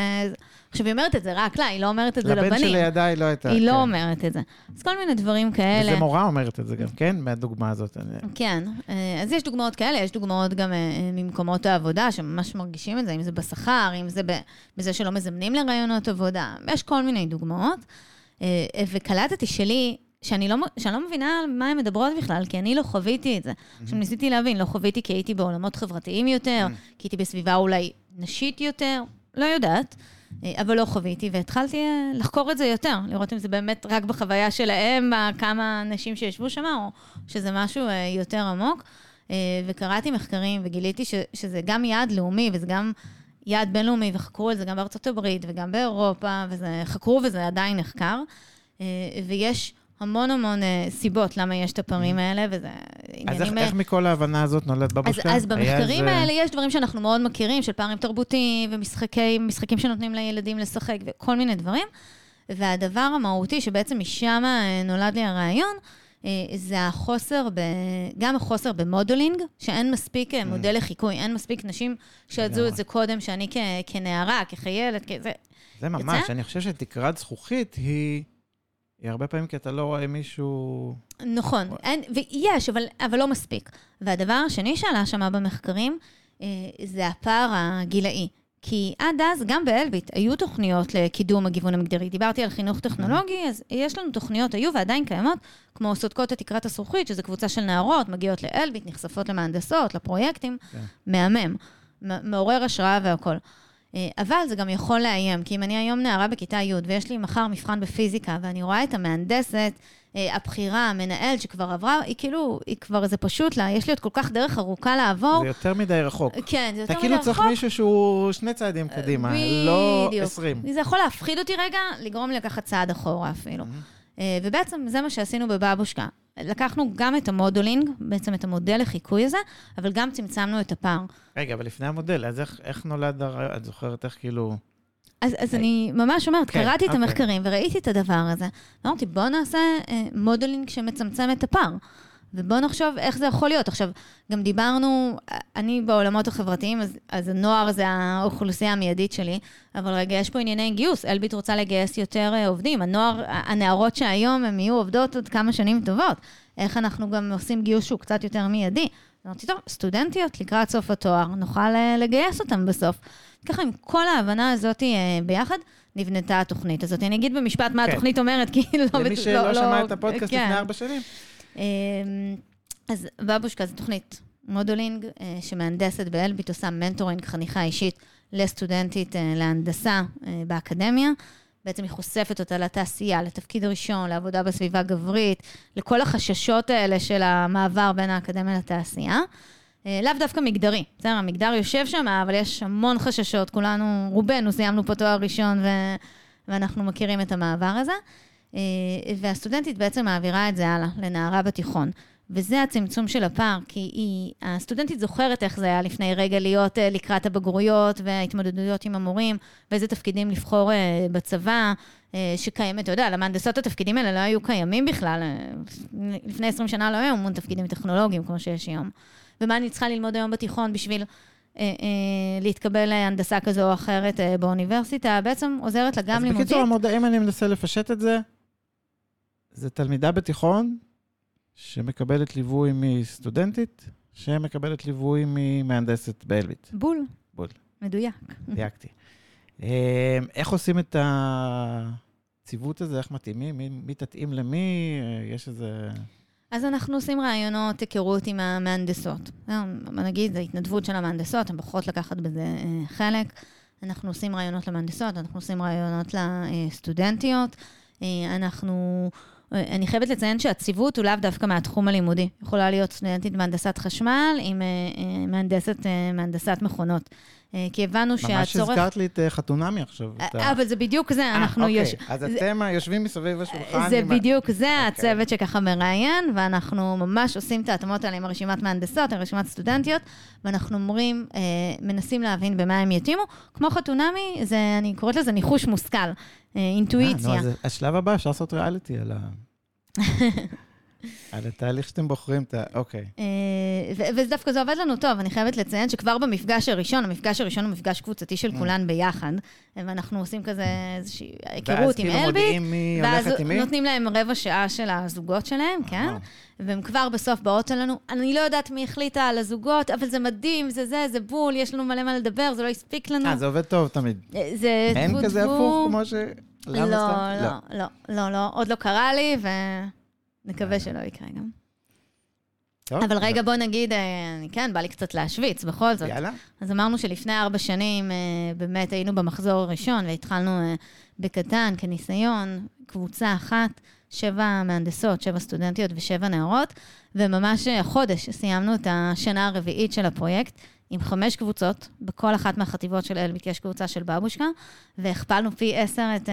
עכשיו, היא אומרת את זה רק לה, היא לא אומרת את זה לבן לבנים. שלידה היא לא הייתה. היא לא כן. אומרת את זה. אז כל מיני דברים כאלה. וזה מורה אומרת את זה גם, כן? מהדוגמה הזאת. כן, אה, אז יש דוגמאות כאלה, יש דוגמאות גם אה, ממקומות העבודה, שממש מרגישים את זה, אם זה בשכר, אם זה בזה שלא מזמנים לראיונות עבודה, יש כל מיני דוגמאות. וקלטתי שלי, שאני לא, שאני לא מבינה על מה הן מדברות בכלל, כי אני לא חוויתי את זה. עכשיו, ניסיתי להבין, לא חוויתי כי הייתי בעולמות חברתיים יותר, כי הייתי בסביבה אולי נשית יותר, לא יודעת. אה, אבל לא חוויתי, והתחלתי אה, לחקור את זה יותר, לראות אם זה באמת רק בחוויה שלהם, כמה אנשים שישבו שם, או שזה משהו אה, יותר עמוק. וקראתי מחקרים וגיליתי ש, שזה גם יעד לאומי וזה גם יעד בינלאומי, וחקרו את זה גם בארצות הברית וגם באירופה, וזה חקרו וזה עדיין נחקר. ויש המון המון אה, סיבות למה יש את הפערים האלה, וזה אז איך, עניינים... איך מכל ההבנה הזאת נולד אז, בבושקה? אז היה במחקרים איזה- האלה יש דברים שאנחנו מאוד מכירים, של פערים תרבותיים ומשחקים משחקים שנותנים לילדים לשחק וכל מיני דברים. והדבר המהותי, שבעצם משם אה, נולד לי הרעיון, אה, זה החוסר, ב, גם החוסר במודולינג, שאין מספיק אה, מודל לחיקוי, אין מספיק נשים שידעו. את זה קודם, שאני כ, כנערה, כחיילת, כזה. זה ממש, יצא? אני חושב שתקרת זכוכית היא... היא הרבה פעמים כי אתה לא רואה מישהו... נכון, אין, ויש, אבל, אבל לא מספיק. והדבר השני שעלה שם במחקרים, אה, זה הפער הגילאי. כי עד אז, גם באלביט, היו תוכניות לקידום הגיוון המגדרי. דיברתי על חינוך טכנולוגי, אז יש לנו תוכניות, היו ועדיין קיימות, כמו סודקות את תקרת הזכוכית, שזו קבוצה של נערות, מגיעות לאלביט, נחשפות למהנדסות, לפרויקטים, כן. מהמם, מעורר השראה והכול. אה, אבל זה גם יכול לאיים, כי אם אני היום נערה בכיתה י' ויש לי מחר מבחן בפיזיקה, ואני רואה את המהנדסת, אה, הבכירה, המנהלת שכבר עברה, היא כאילו, היא כבר, זה פשוט לה, יש לי עוד כל כך דרך ארוכה לעבור. זה יותר מדי רחוק. כן, זה יותר אתה מדי כאילו צריך רחוק. מישהו שהוא שני צעדים קדימה, לא. עשרים. זה יכול להפחיד אותי רגע, לגרום לי לקחת צעד אחורה אפילו. אה, ובעצם זה מה שעשינו בבבושקה. לקחנו גם את ה modeling, בעצם את המודל לחיקוי הזה, אבל גם צמצמנו את הפער. רגע, אבל לפני המודל, אז איך, איך נולד הרעיון? את זוכרת איך כאילו... אז, אז אני ממש אומרת, כן, קראתי את אוקיי. המחקרים וראיתי את הדבר הזה, ואמרתי, בואו נעשה אה, modeling שמצמצם את הפער, ובואו נחשוב איך זה יכול להיות. עכשיו, גם דיברנו, אני בעולמות החברתיים, אז, אז הנוער זה האוכלוסייה המיידית שלי, אבל רגע, יש פה ענייני גיוס, אלביט רוצה לגייס יותר אה, עובדים. הנוער, הנערות שהיום הן יהיו עובדות עוד כמה שנים טובות. איך אנחנו גם עושים גיוס שהוא קצת יותר מיידי. אמרתי, טוב, סטודנטיות לקראת סוף התואר, נוכל אה, לגייס אותן בסוף. ככה, עם כל ההבנה הזאת אה, ביחד, נבנתה התוכנית הזאת. אני אגיד במשפט מה כן. התוכנית אומרת, כי לא... למי לא- שלא לא- שמע את הפודקאסט כן. לפני ארבע שנים. אמ, אז בבושקה זו תוכנית modeling אה, שמהנדסת באלביט, עושה mentoring, חניכה אישית לסטודנטית אה, להנדסה אה, באקדמיה. בעצם היא חושפת אותה לתעשייה, לתפקיד הראשון, לעבודה בסביבה גברית, לכל החששות האלה של המעבר בין האקדמיה לתעשייה. לאו דווקא מגדרי, בסדר, המגדר יושב שם, אבל יש המון חששות, כולנו, רובנו סיימנו פה תואר ראשון ו... ואנחנו מכירים את המעבר הזה. אה, והסטודנטית בעצם מעבירה את זה הלאה, לנערה בתיכון. וזה הצמצום של הפער, כי היא, הסטודנטית זוכרת איך זה היה לפני רגע להיות אה, לקראת הבגרויות וההתמודדויות עם המורים, ואיזה תפקידים לבחור אה, בצבא, שקיימת, אתה יודע, למהנדסות התפקידים האלה לא היו קיימים בכלל. לפני 20 שנה לא היו המון תפקידים טכנולוגיים כמו שיש היום. ומה אני צריכה ללמוד היום בתיכון בשביל להתקבל להנדסה כזו או אחרת באוניברסיטה, בעצם עוזרת לה גם אז לימודית. בקיצור, המודע, אם אני מנסה לפשט את זה, זה תלמידה בתיכון שמקבלת ליווי מסטודנטית, שמקבלת ליווי ממהנדסת באלביט. בול. בול. מדויק. דייקתי. אה, איך עושים את הציוות הזה? איך מתאימים? מי, מי תתאים למי? יש איזה... אז אנחנו עושים ראיונות היכרות עם המהנדסות. אה, נגיד, זו התנדבות של המהנדסות, הן בוחרות לקחת בזה אה, חלק. אנחנו עושים ראיונות למהנדסות, אנחנו עושים ראיונות לסטודנטיות. אה, אנחנו... אני חייבת לציין שהציוות הוא לאו דווקא מהתחום הלימודי. יכולה להיות סטודנטית מהנדסת חשמל עם מהנדסת, מהנדסת מכונות. אה, כי הבנו ממש שהצורך... ממש הזכרת לי את אה, חתונמי עכשיו. אה, אבל זה בדיוק זה, אנחנו... אוקיי, יש... אז אתם יושבים מסביב השולחן. זה בדיוק זה, אוקיי. הצוות שככה מראיין, ואנחנו ממש עושים את ההתאמות האלה עם רשימת מהנדסות, עם רשימת סטודנטיות, ואנחנו אומרים, מנסים להבין במה הם יתאימו. כמו חתונמי, זה, אני קוראת לזה ניחוש מושכל, אינטואיציה. נו, אז השלב הבא, אפשר לעשות ריאליטי על ה... על התהליך שאתם בוחרים את ה... אוקיי. אה, ודווקא זה עובד לנו טוב, אני חייבת לציין שכבר במפגש הראשון, המפגש הראשון הוא מפגש קבוצתי של mm. כולן ביחד, ואנחנו עושים כזה איזושהי היכרות עם כאילו אלביט, ואז נותנים להם רבע שעה של הזוגות שלהם, כן? והם כבר בסוף באות אלינו, אני לא יודעת מי החליטה על הזוגות, אבל זה מדהים, זה זה, זה בול, יש לנו מלא מה לדבר, זה לא הספיק לנו. אה, זה עובד טוב תמיד. אה, זה אין כזה הפוך כמו ש... לא, לא, לא, לא, לא, עוד לא קרה לי, ו... נקווה שלא יקרה גם. טוב, אבל רגע, בוא נגיד, אה, כן, בא לי קצת להשוויץ, בכל זאת. יאללה. אז אמרנו שלפני ארבע שנים, אה, באמת היינו במחזור הראשון, והתחלנו אה, בקטן, כניסיון, קבוצה אחת, שבע מהנדסות, שבע סטודנטיות ושבע נערות, וממש החודש סיימנו את השנה הרביעית של הפרויקט, עם חמש קבוצות, בכל אחת מהחטיבות של אלביט יש קבוצה של בבושקה, והכפלנו פי עשר את,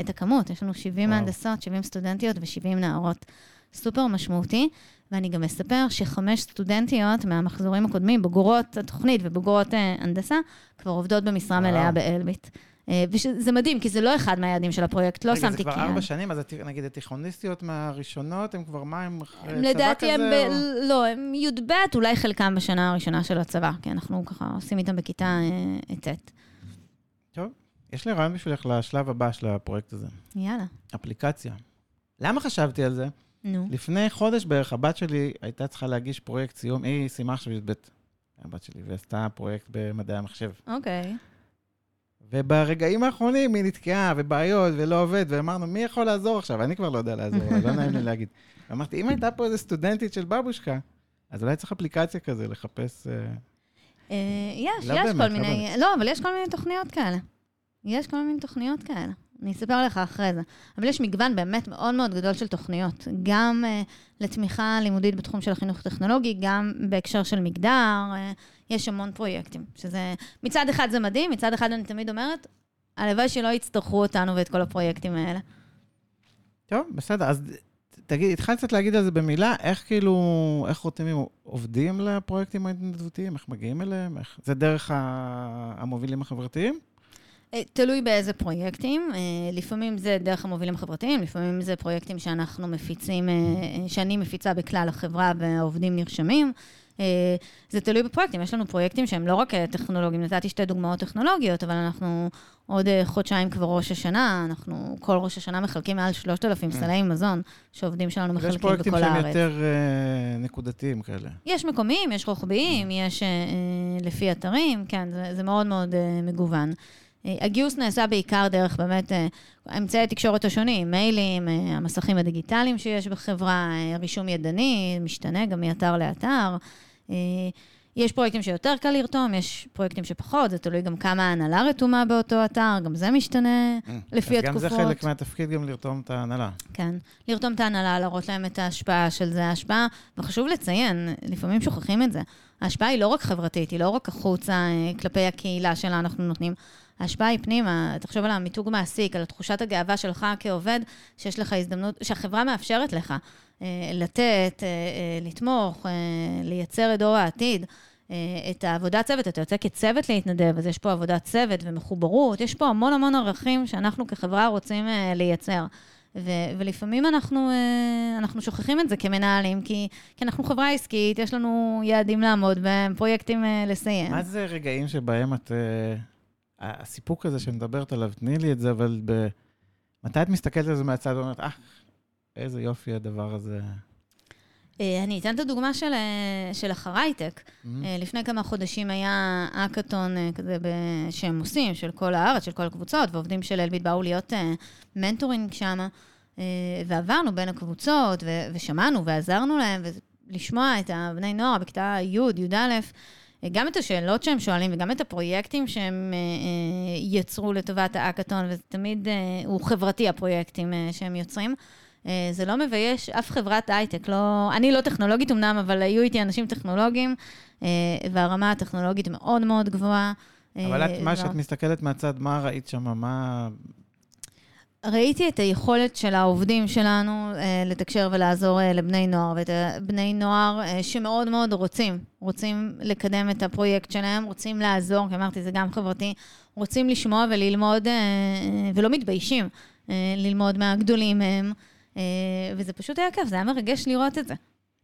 את הכמות. יש לנו 70 וואו. מהנדסות, 70 סטודנטיות ו-70 נערות. סופר משמעותי, ואני גם אספר שחמש סטודנטיות מהמחזורים הקודמים, בוגרות התוכנית ובוגרות אה, הנדסה, כבר עובדות במשרה מלאה באלביט. אה, וזה מדהים, כי זה לא אחד מהיעדים של הפרויקט, לא שמתי כיעד. רגע, זה כבר ארבע שנים, אז נגיד התיכוניסטיות מהראשונות, הן כבר מה, הם צבא כזה? לדעתי הם. לא, הם י"ב, אולי חלקם בשנה הראשונה של הצבא, כי אנחנו ככה עושים איתם בכיתה אה, ט'. טוב, יש לי רעיון בשבילך לשלב הבא של הפרויקט הזה. יאללה. אפליקציה. למה חשבתי על זה? נו. לפני חודש בערך, הבת שלי הייתה צריכה להגיש פרויקט סיום, היא סיימה עכשיו י"ב, הבת שלי, ועשתה פרויקט במדעי המחשב. אוקיי. וברגעים האחרונים היא נתקעה, ובעיות, ולא עובד, ואמרנו, מי יכול לעזור עכשיו? אני כבר לא יודע לעזור, לא נעים לי להגיד. ואמרתי, אם הייתה פה איזה סטודנטית של בבושקה, אז אולי צריך אפליקציה כזה, לחפש... אה, אה, יש, לא יש כל מיני, לא, אבל יש כל מיני תוכניות כאלה. יש כל מיני תוכניות כאלה. אני אספר לך אחרי זה. אבל יש מגוון באמת מאוד מאוד גדול של תוכניות, גם uh, לתמיכה לימודית בתחום של החינוך הטכנולוגי, גם בהקשר של מגדר, uh, יש המון פרויקטים, שזה, מצד אחד זה מדהים, מצד אחד אני תמיד אומרת, הלוואי שלא יצטרכו אותנו ואת כל הפרויקטים האלה. טוב, בסדר, אז תגיד, התחלת קצת להגיד על זה במילה, איך כאילו, איך רותם עובדים לפרויקטים ההתנדבותיים, איך מגיעים אליהם, איך... זה דרך המובילים החברתיים? אה, תלוי באיזה פרויקטים. אה, לפעמים זה דרך המובילים החברתיים, לפעמים זה פרויקטים שאנחנו מפיצים, אה, שאני מפיצה בכלל החברה והעובדים נרשמים. זה תלוי בפרויקטים, יש לנו פרויקטים שהם לא רק טכנולוגיים, נתתי שתי דוגמאות טכנולוגיות, אבל אנחנו עוד חודשיים כבר ראש השנה, אנחנו כל ראש השנה מחלקים מעל 3,000 סלי מזון שעובדים שלנו מחלקים בכל הארץ. יש פרויקטים שהם יותר נקודתיים כאלה. יש מקומיים, יש רוחביים, יש לפי אתרים, כן, זה, זה מאוד מאוד מגוון. אה, הגיוס נעשה בעיקר דרך באמת אה, אמצעי התקשורת השונים, מיילים, אה, המסכים הדיגיטליים שיש בחברה, רישום ידני, משתנה גם מאתר לאתר. יש פרויקטים שיותר קל לרתום, יש פרויקטים שפחות, זה תלוי גם כמה ההנהלה רתומה באותו אתר, גם זה משתנה לפי התקופות. אז גם זה חלק מהתפקיד, גם לרתום את ההנהלה. כן, לרתום את ההנהלה, להראות להם את ההשפעה של זה, ההשפעה, וחשוב לציין, לפעמים שוכחים את זה, ההשפעה היא לא רק חברתית, היא לא רק החוצה כלפי הקהילה שלה אנחנו נותנים. ההשפעה היא פנימה, תחשוב על המיתוג מעסיק, על תחושת הגאווה שלך כעובד, שיש לך הזדמנות, שהחברה מאפשרת לך אה, לתת, אה, אה, לתמוך, לייצר את דור העתיד. את העבודת צוות, אתה יוצא כצוות להתנדב, אז יש פה עבודת צוות ומחוברות, יש פה המון המון ערכים שאנחנו כחברה רוצים לייצר. ו- ולפעמים אנחנו, אנחנו שוכחים את זה כמנהלים, כי, כי אנחנו חברה עסקית, יש לנו יעדים לעמוד בהם, פרויקטים לסיים. מה זה רגעים שבהם את הסיפוק הזה שמדברת עליו, תני לי את זה, אבל ב... מתי את מסתכלת על זה מהצד ואומרת, אה, איזה יופי הדבר הזה? אה, אני אתן את הדוגמה של, אה, של אחרייטק. Mm-hmm. לפני כמה חודשים היה האקתון כזה שהם עושים, של כל הארץ, של כל הקבוצות, ועובדים של אלביט באו להיות mentoring שם, ועברנו בין הקבוצות, ו- ושמענו ועזרנו להם, ולשמוע את הבני נוער בכיתה י', י"א, גם את השאלות שהם שואלים וגם את הפרויקטים שהם יצרו לטובת האקאטון, וזה תמיד, הוא חברתי, הפרויקטים שהם יוצרים. אה, זה לא מבייש אף חברת הייטק. לא, אני לא טכנולוגית אמנם, אבל היו איתי אנשים טכנולוגיים, אה, והרמה הטכנולוגית מאוד מאוד גבוהה. אבל את, מה שאת מסתכלת מהצד, מה ראית שם? מה... ראיתי את היכולת של העובדים שלנו אה, לתקשר ולעזור אה, לבני נוער, ואת בני נוער אה, שמאוד מאוד רוצים, רוצים לקדם את הפרויקט שלהם, רוצים לעזור, כי אמרתי, זה גם חברתי, רוצים לשמוע וללמוד, אה, ולא מתביישים אה, ללמוד מהגדולים מהם. אה, וזה פשוט היה כיף, זה היה מרגש לראות את זה,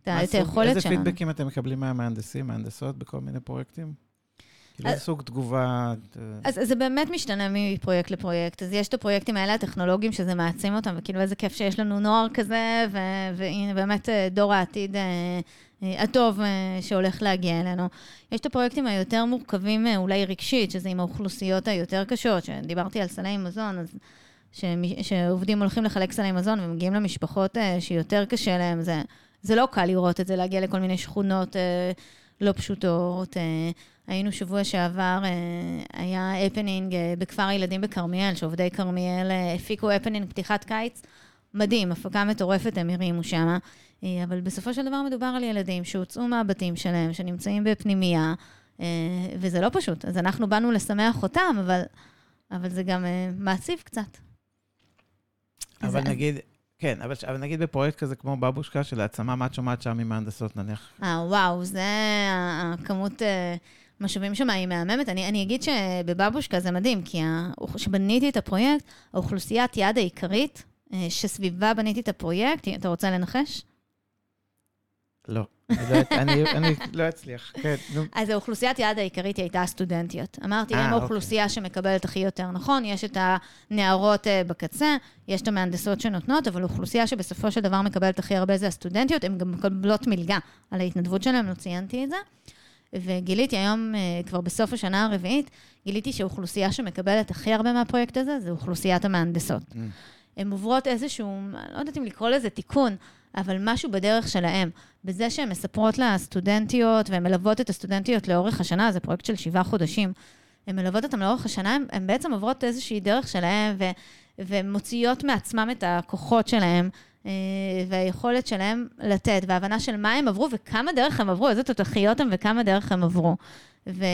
את היכולת שלנו. איזה פידבקים אתם מקבלים מהמהנדסים, מהנדסות, בכל מיני פרויקטים? כאילו, איזה סוג תגובה? אז זה באמת משתנה מפרויקט לפרויקט. אז יש את הפרויקטים האלה, הטכנולוגיים, שזה מעצים אותם, וכאילו איזה כיף שיש לנו נוער כזה, והנה באמת אה, דור העתיד אה, הטוב שהולך להגיע אלינו. יש את הפרויקטים היותר מורכבים, אולי רגשית, שזה עם האוכלוסיות היותר קשות, שדיברתי על סלי מזון, אז... שעובדים הולכים לחלק סלי מזון ומגיעים למשפחות אה, שיותר קשה להם, זה, זה לא קל לראות את זה, להגיע לכל מיני שכונות אה, לא פשוטות. אה, היינו שבוע שעבר, היה הפנינג בכפר הילדים בכרמיאל, שעובדי כרמיאל הפיקו הפנינג פתיחת קיץ. מדהים, הפקה מטורפת הם הרימו שם, אבל בסופו של דבר מדובר על ילדים שהוצאו מהבתים שלהם, שנמצאים בפנימייה, וזה לא פשוט. אז אנחנו באנו לשמח אותם, אבל, אבל זה גם מעציב קצת. אבל זה... נגיד, כן, אבל, אבל נגיד בפרויקט כזה כמו בבושקה של העצמה, מה את שומעת שם עם מהנדסות נניח? אה, וואו, זה הכמות אה, משאבים שם היא מהממת. אני, אני אגיד שבבבושקה זה מדהים, כי כשבניתי את הפרויקט, האוכלוסיית יעד העיקרית אה, שסביבה בניתי את הפרויקט, אתה רוצה לנחש? לא. אני לא, לא אצליח, כן. אז האוכלוסיית יעד העיקרית הייתה הסטודנטיות. אמרתי, הם אה, האוכלוסייה אוקיי. שמקבלת הכי יותר נכון, יש את הנערות אה, בקצה, יש את המהנדסות שנותנות, אבל האוכלוסייה שבסופו של דבר מקבלת הכי הרבה זה הסטודנטיות, הן גם מקבלות מלגה על ההתנדבות שלהן, לא ציינתי את זה. וגיליתי היום, אה, כבר בסוף השנה הרביעית, גיליתי שהאוכלוסייה שמקבלת הכי הרבה מהפרויקט הזה, זה אוכלוסיית המהנדסות. Mm. הן עוברות איזשהו, לא יודעת אם לקרוא לזה תיקון, אבל משהו בדרך שלהם. בזה שהן מספרות לסטודנטיות, והן מלוות את הסטודנטיות לאורך השנה, זה פרויקט של שבעה חודשים. הן מלוות אותם לאורך השנה, הן בעצם עוברות איזושהי דרך שלהם, ו, ומוציאות מעצמם את הכוחות שלהם, אה, והיכולת שלהם לתת, והבנה של מה הם עברו וכמה דרך הם עברו, איזה תותחיות הם וכמה דרך הם עברו. ו-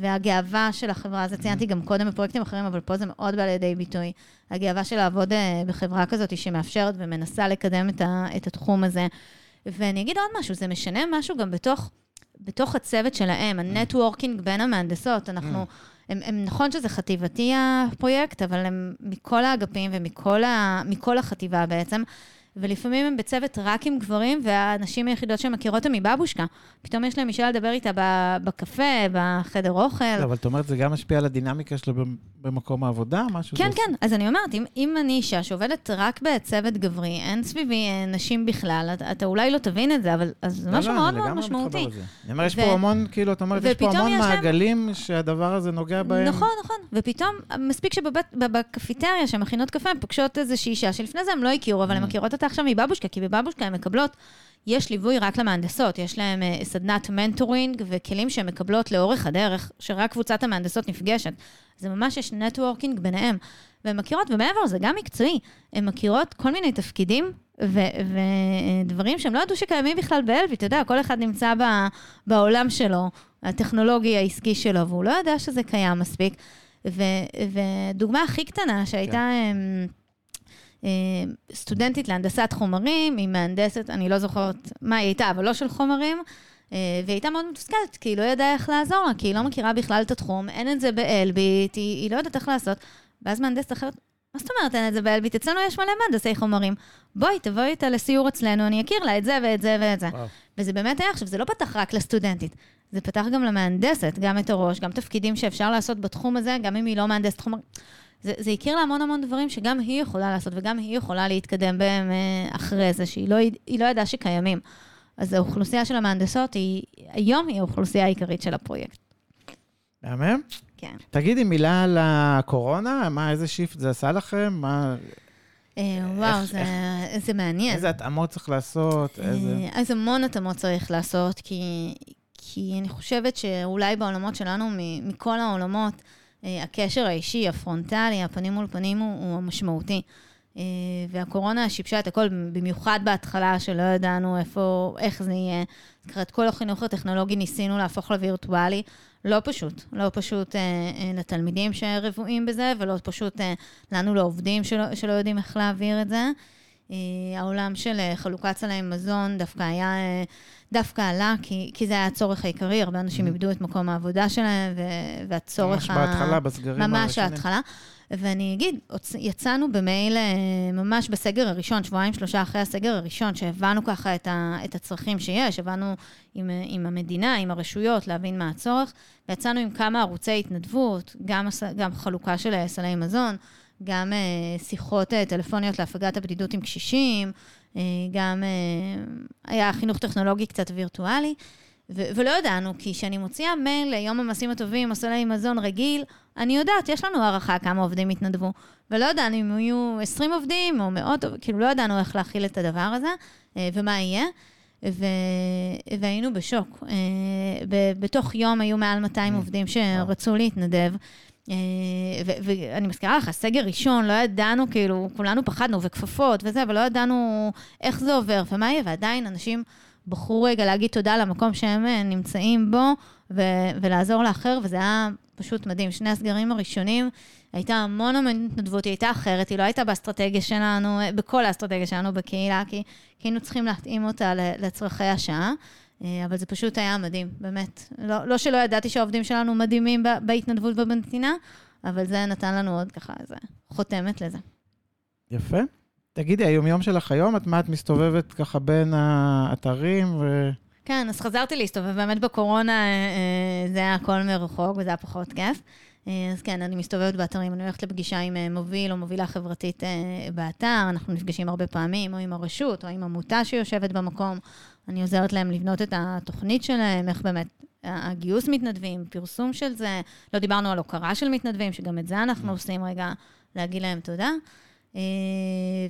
והגאווה של החברה, זה ציינתי גם קודם בפרויקטים אחרים, אבל פה זה מאוד בא לידי ביטוי. הגאווה של לעבוד אה, בחברה כזאת שמאפשרת ומנסה לקדם את, ה- את התחום הזה. ואני אגיד עוד משהו, זה משנה משהו גם בתוך, בתוך הצוות שלהם, ה networking בין המהנדסות. אנחנו, הם, הם, נכון שזה חטיבתי הפרויקט, אבל הם מכל האגפים ומכל ה, החטיבה בעצם. ולפעמים הם בצוות רק עם גברים, והנשים היחידות שמכירות הם מבבושקה. פתאום יש להם אישה לדבר איתה בקפה, בחדר אוכל. לא, אבל את אומרת, זה גם משפיע על הדינמיקה שלו במקום העבודה, משהו? כן, כן. אז אני אומרת, אם, אם אני אישה שעובדת רק בצוות גברי, אין סביבי נשים בכלל, אתה, אתה אולי לא תבין את זה, אבל זה לא, משהו לא, מאוד מאוד משמעותי. אני אומר, יש פה המון, כאילו, את אומרת, יש פה המון מעגלים. שהדבר הזה נוגע בהם. נכון, נכון. ופתאום, מספיק שבקפיטריה, שמכינות קפה, הן פוגשות איזושהי אישה שלפני זה הם לא הכירו, אבל הן mm. מכירות אותה עכשיו מבבושקה, כי בבבושקה הן מקבלות, יש ליווי רק למהנדסות, יש להן אה, סדנת mentoring וכלים שהן מקבלות לאורך הדרך, שרק קבוצת המהנדסות נפגשת. זה ממש יש networking ביניהם. והן מכירות, ומעבר לזה, גם מקצועי, הן מכירות כל מיני תפקידים ודברים שהם לא ידעו שקיימים בכלל באלביט, אתה יודע, כל אחד נמצא ב- בעולם שלו, הטכנולוגי העסקי שלו, והוא לא ידע שזה קיים מספיק. ודוגמה הכי קטנה שהייתה... כן. אה, סטודנטית להנדסת חומרים, היא מהנדסת, אני לא זוכרת מה היא הייתה, אבל לא של חומרים, אה, והיא הייתה מאוד מתוסכלת, כי היא לא ידעה איך לעזור לה, כי היא לא מכירה בכלל את התחום, אין את זה באלביט, היא, היא לא יודעת איך לעשות. ואז מהנדסת אחרת, מה זאת אומרת אין את זה באלביט? אצלנו יש מלא מהנדסי חומרים. בואי, תבואי איתה לסיור אצלנו, אני אכיר לה את זה ואת זה ואת זה. וואו. וזה באמת היה, עכשיו, זה לא פתח רק לסטודנטית, זה פתח גם למהנדסת, גם את הראש, גם תפקידים שאפשר לעשות בתחום הזה, גם אם היא לא מהנדסת חומרים. זה, זה הכיר לה המון המון דברים שגם היא יכולה לעשות, וגם היא יכולה להתקדם בהם אה, אחרי זה, שהיא לא, לא ידעה שקיימים. אז האוכלוסייה של המהנדסות היא, היום היא האוכלוסייה העיקרית של הפרויקט. מהמם. כן. תגידי מילה על הקורונה, מה, איזה שיפט זה עשה לכם? מה, אה, וואו, איך- זה, זה מעניין. איזה התאמות צריך לעשות? איזה... אה, אז המון התאמות צריך לעשות, כי, כי אני חושבת שאולי בעולמות שלנו, מכל העולמות, אה, הקשר האישי, הפרונטלי, הפנים מול פנים הוא, הוא המשמעותי. אה, והקורונה שיבשה את הכל, במיוחד בהתחלה, שלא ידענו איפה, איך זה יהיה. את כל החינוך הטכנולוגי ניסינו להפוך לווירטואלי. לא פשוט, לא פשוט אה, אה, לתלמידים שרבועים בזה, ולא פשוט אה, לנו לעובדים שלא, שלא יודעים איך להעביר את זה. אה, העולם של אה, חלוקת סלי מזון דווקא היה, אה, דווקא עלה, כי, כי זה היה הצורך העיקרי, הרבה אנשים איבדו את מקום העבודה שלהם, ו- והצורך ממש בהתחלה, בסגרים ממש הראשונים. ההתחלה. ואני אגיד, יצאנו במייל אה, ממש בסגר הראשון, שבועיים, שלושה אחרי הסגר הראשון, שהבנו ככה את, ה, את הצרכים שיש, הבנו עם, עם המדינה, עם הרשויות, להבין מה הצורך, ויצאנו עם כמה ערוצי התנדבות, גם, גם חלוקה של סלי מזון, גם אה, שיחות אה, טלפוניות להפגת הבדידות עם קשישים, אה, גם היה חינוך טכנולוגי קצת וירטואלי. ו- ולא ידענו, כי כשאני מוציאה מייל ליום המעשים הטובים או סלי מזון רגיל, אני יודעת, יש לנו הערכה כמה עובדים התנדבו. ולא ידענו אם יהיו 20 עובדים או מאות, כאילו לא ידענו איך להכיל את הדבר הזה ומה יהיה. ו... והיינו בשוק. ב- בתוך יום היו מעל 200 עובדים שרצו להתנדב. אה, ואני מזכירה לך, סגר ראשון, לא ידענו, כאילו, כולנו פחדנו, וכפפות וזה, ולא ידענו איך זה עובר ומה יהיה, ועדיין אנשים בחרו רגע להגיד תודה למקום שהם אה, נמצאים בו, ו- ולעזור לאחר, וזה היה פשוט מדהים. שני הסגרים הראשונים, הייתה המון המון התנדבות, היא הייתה אחרת, היא לא הייתה באסטרטגיה שלנו, אה, בכל האסטרטגיה שלנו בקהילה, כי, היינו צריכים להתאים אותה לצרכי השעה. אה, אבל זה פשוט היה מדהים, באמת. לא, לא שלא ידעתי שהעובדים שלנו מדהימים בהתנדבות ובנתינה, אבל זה נתן לנו עוד ככה איזה חותמת לזה. יפה. תגידי, היומיום שלך היום, את מה את מסתובבת ככה בין האתרים ו... כן, אז חזרתי להסתובב, באמת בקורונה אה, אה, זה היה הכל מרחוק וזה היה פחות כיף. אז כן, אני מסתובבת באתרים, אני הולכת לפגישה עם מוביל או מובילה חברתית באתר, אנחנו נפגשים הרבה פעמים, או עם הרשות, או עם עמותה שיושבת במקום. אני עוזרת להם לבנות את התוכנית שלהם, איך באמת הגיוס מתנדבים, פרסום של זה. לא דיברנו על הוקרה של מתנדבים, שגם את זה אנחנו עושים רגע, להגיד להם תודה. אה,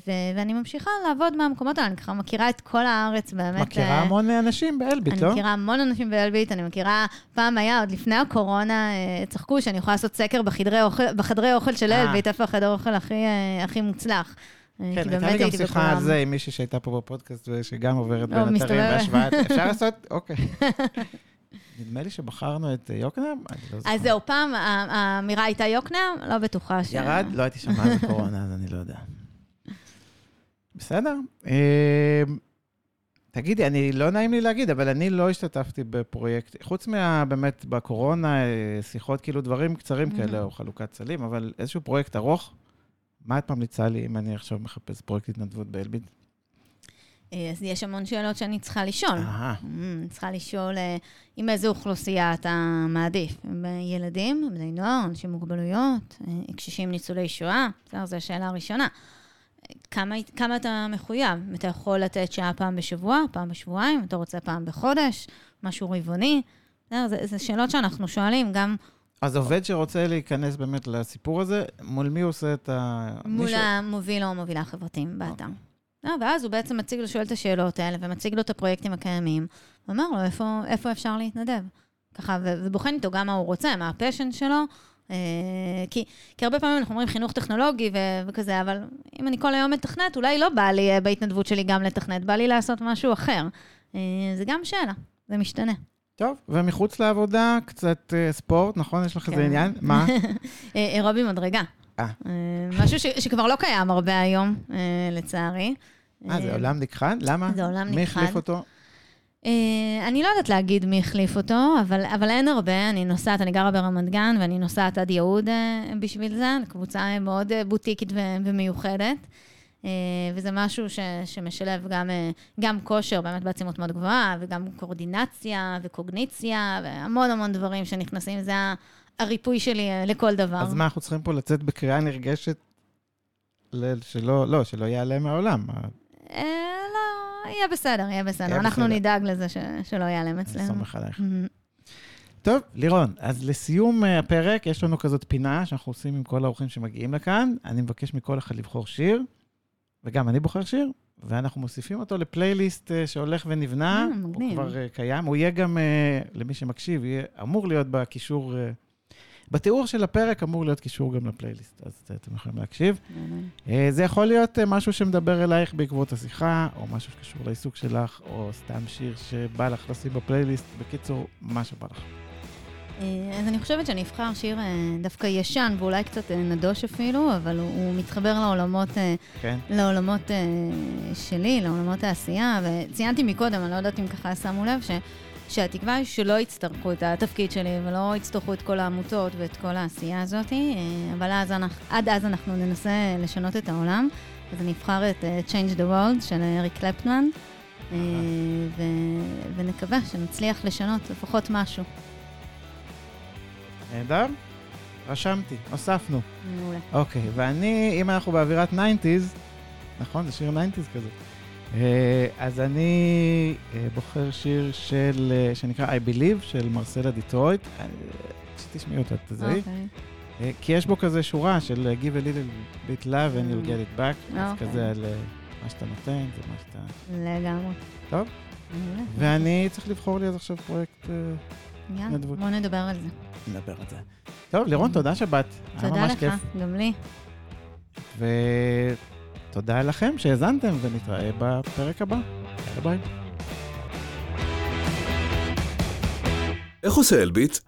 ו- ואני ממשיכה לעבוד מהמקומות האלה, אני ככה מכירה את כל הארץ באמת. מכירה אה, המון אנשים באלביט, אני לא? מכירה המון אנשים באלביט, אני מכירה, פעם היה, עוד לפני הקורונה, אה, צחקו שאני יכולה לעשות סקר בחדרי אוכל, בחדרי אוכל של. אלביט, איפה החדר אוכל הכי, הכי מוצלח. אה, כן, הייתה לי גם שיחה על. זה עם מישהי שהייתה פה בפודקאסט, ושגם עוברת לא, בין אתרים. בהשוואת... אפשר לעשות? אוקיי. נדמה לי שבחרנו את יוקנעם, אני לא. אז זהו, פעם האמירה הייתה יוקנעם, לא בטוחה ש... ירד? לא הייתי שם מה זה קורונה, אז אני לא יודע. בסדר. אה, תגידי, אני, לא נעים לי להגיד, אבל אני לא השתתפתי בפרויקט, חוץ מה, באמת, בקורונה, אה, שיחות, כאילו דברים קצרים. כאלה, או חלוקת סלים, אבל איזשהו פרויקט ארוך, מה את ממליצה לי אם אני עכשיו מחפש פרויקט התנדבות באלביט? אה, אז יש המון שאלות שאני צריכה לשאול. אני צריכה לשאול אה, עם איזה אוכלוסייה אתה מעדיף. אה, ילדים, בני נוער, אנשים עם מוגבלויות, אה, קשישים ניצולי שואה, בסדר, זו השאלה הראשונה. אה, כמה, כמה אתה מחויב? אתה יכול לתת שעה פעם בשבוע, פעם בשבועיים, אתה רוצה פעם בחודש, משהו רבעוני? זה, זה שאלות שאנחנו שואלים, גם אז עובד שרוצה להיכנס באמת לסיפור הזה, מול מי הוא עושה את ה... מול מישהו- המוביל או המובילה החברתיים באתר. אה, ואז הוא בעצם מציג לו, שואל את השאלות האלה, ומציג לו את הפרויקטים הקיימים, ואומר לו איפה, איפה אפשר להתנדב. ככה, ובוחן איתו גם מה הוא רוצה, מה הפשן שלו. אה, כי, כי הרבה פעמים אנחנו אומרים חינוך טכנולוגי ו- וכזה, אבל אם אני כל היום מתכנת, אולי לא בא לי אה, בהתנדבות שלי גם לתכנת, בא לי לעשות משהו אחר. אה, זה גם שאלה, זה משתנה. טוב, ומחוץ לעבודה, קצת אה, ספורט, נכון? יש לך איזה כן. עניין? מה? אה, אירובי מדרגה. אה. אה, משהו שכבר לא קיים הרבה היום, אה, לצערי. אה, זה עולם נכחד? למה? זה עולם מי נכחד. החליף אותו? אה, אני לא יודעת להגיד מי החליף אותו, אבל, אבל אין הרבה. אני נוסעת, אני גרה ברמת גן, ואני נוסעת עד יהוד אה, בשביל זה. קבוצה מאוד אה, בוטיקית ומיוחדת. אה, וזה משהו ש, שמשלב גם, אה, גם כושר, באמת בעצימות מאוד גבוהה, וגם קורדינציה וקוגניציה, והמון המון דברים שנכנסים. זה הריפוי שלי אה, לכל דבר. אז מה, אנחנו צריכים פה לצאת בקריאה נרגשת שלא, לא, שלא ייעלם מהעולם. לא, יהיה בסדר, יהיה בסדר. יהיה אנחנו בסדר. נדאג לזה ש- שלא ייעלם אני אצלנו. סומך עלייך. טוב, לירון, אז לסיום הפרק, יש לנו כזאת פינה שאנחנו עושים עם כל האורחים שמגיעים לכאן. אני מבקש מכל אחד לבחור שיר, וגם אני בוחר שיר, ואנחנו מוסיפים אותו לפלייליסט אה, שהולך ונבנה. אה, הוא מגניב. כבר אה, קיים, הוא יהיה גם, למי שמקשיב, יהיה אמור להיות בקישור, בתיאור של הפרק אמור להיות קישור גם לפלייליסט, אז אתם יכולים להקשיב. זה יכול להיות משהו שמדבר אלייך בעקבות השיחה, או משהו שקשור לעיסוק שלך, או סתם שיר שבא לך לשים בפלייליסט. בקיצור, מה שבא לך. אה, אז אני חושבת שאני אבחר שיר אה, דווקא ישן, ואולי קצת אה, נדוש אפילו, אבל הוא, הוא מתחבר לעולמות, כן? לעולמות שלי, לעולמות העשייה, וציינתי מקודם, אני לא יודעת אם ככה שמו לב, ש, שהתקווה היא שלא יצטרכו את התפקיד שלי ולא יצטרכו את כל העמותות ואת כל העשייה הזאת, אבל אז אנחנו, עד אז אנחנו ננסה לשנות את העולם. אז אני אבחר את Change the World של אריק קלפטמן, ו- ונקווה שנצליח לשנות לפחות משהו. נהדר? רשמתי, הוספנו. מעולה. אוקיי, ואני, אם אנחנו באווירת 90's, נכון? זה שיר 90's כזה. אה, אז אני אה, בוחר שיר של, אה, שנקרא I Believe, של מרסלה דיטרויט. שתשמעי אותה, תזהי. אוקיי. כי יש בו כזה שורה של Give a little bit love and you'll get it back. אז אוקיי. כזה על מה שאתה נותן, זה מה שאתה... לגמרי. טוב. ואני צריך לבחור לי אז עכשיו פרויקט... יאללה, התנדבות. בוא נדבר על זה. נדבר על זה. טוב, לירון, תודה שבאת. תודה לך, כיף. גם לי. ותודה לכם שהאזנתם, ונתראה בפרק הבא. יאללה ביי. איך עושה אלביט?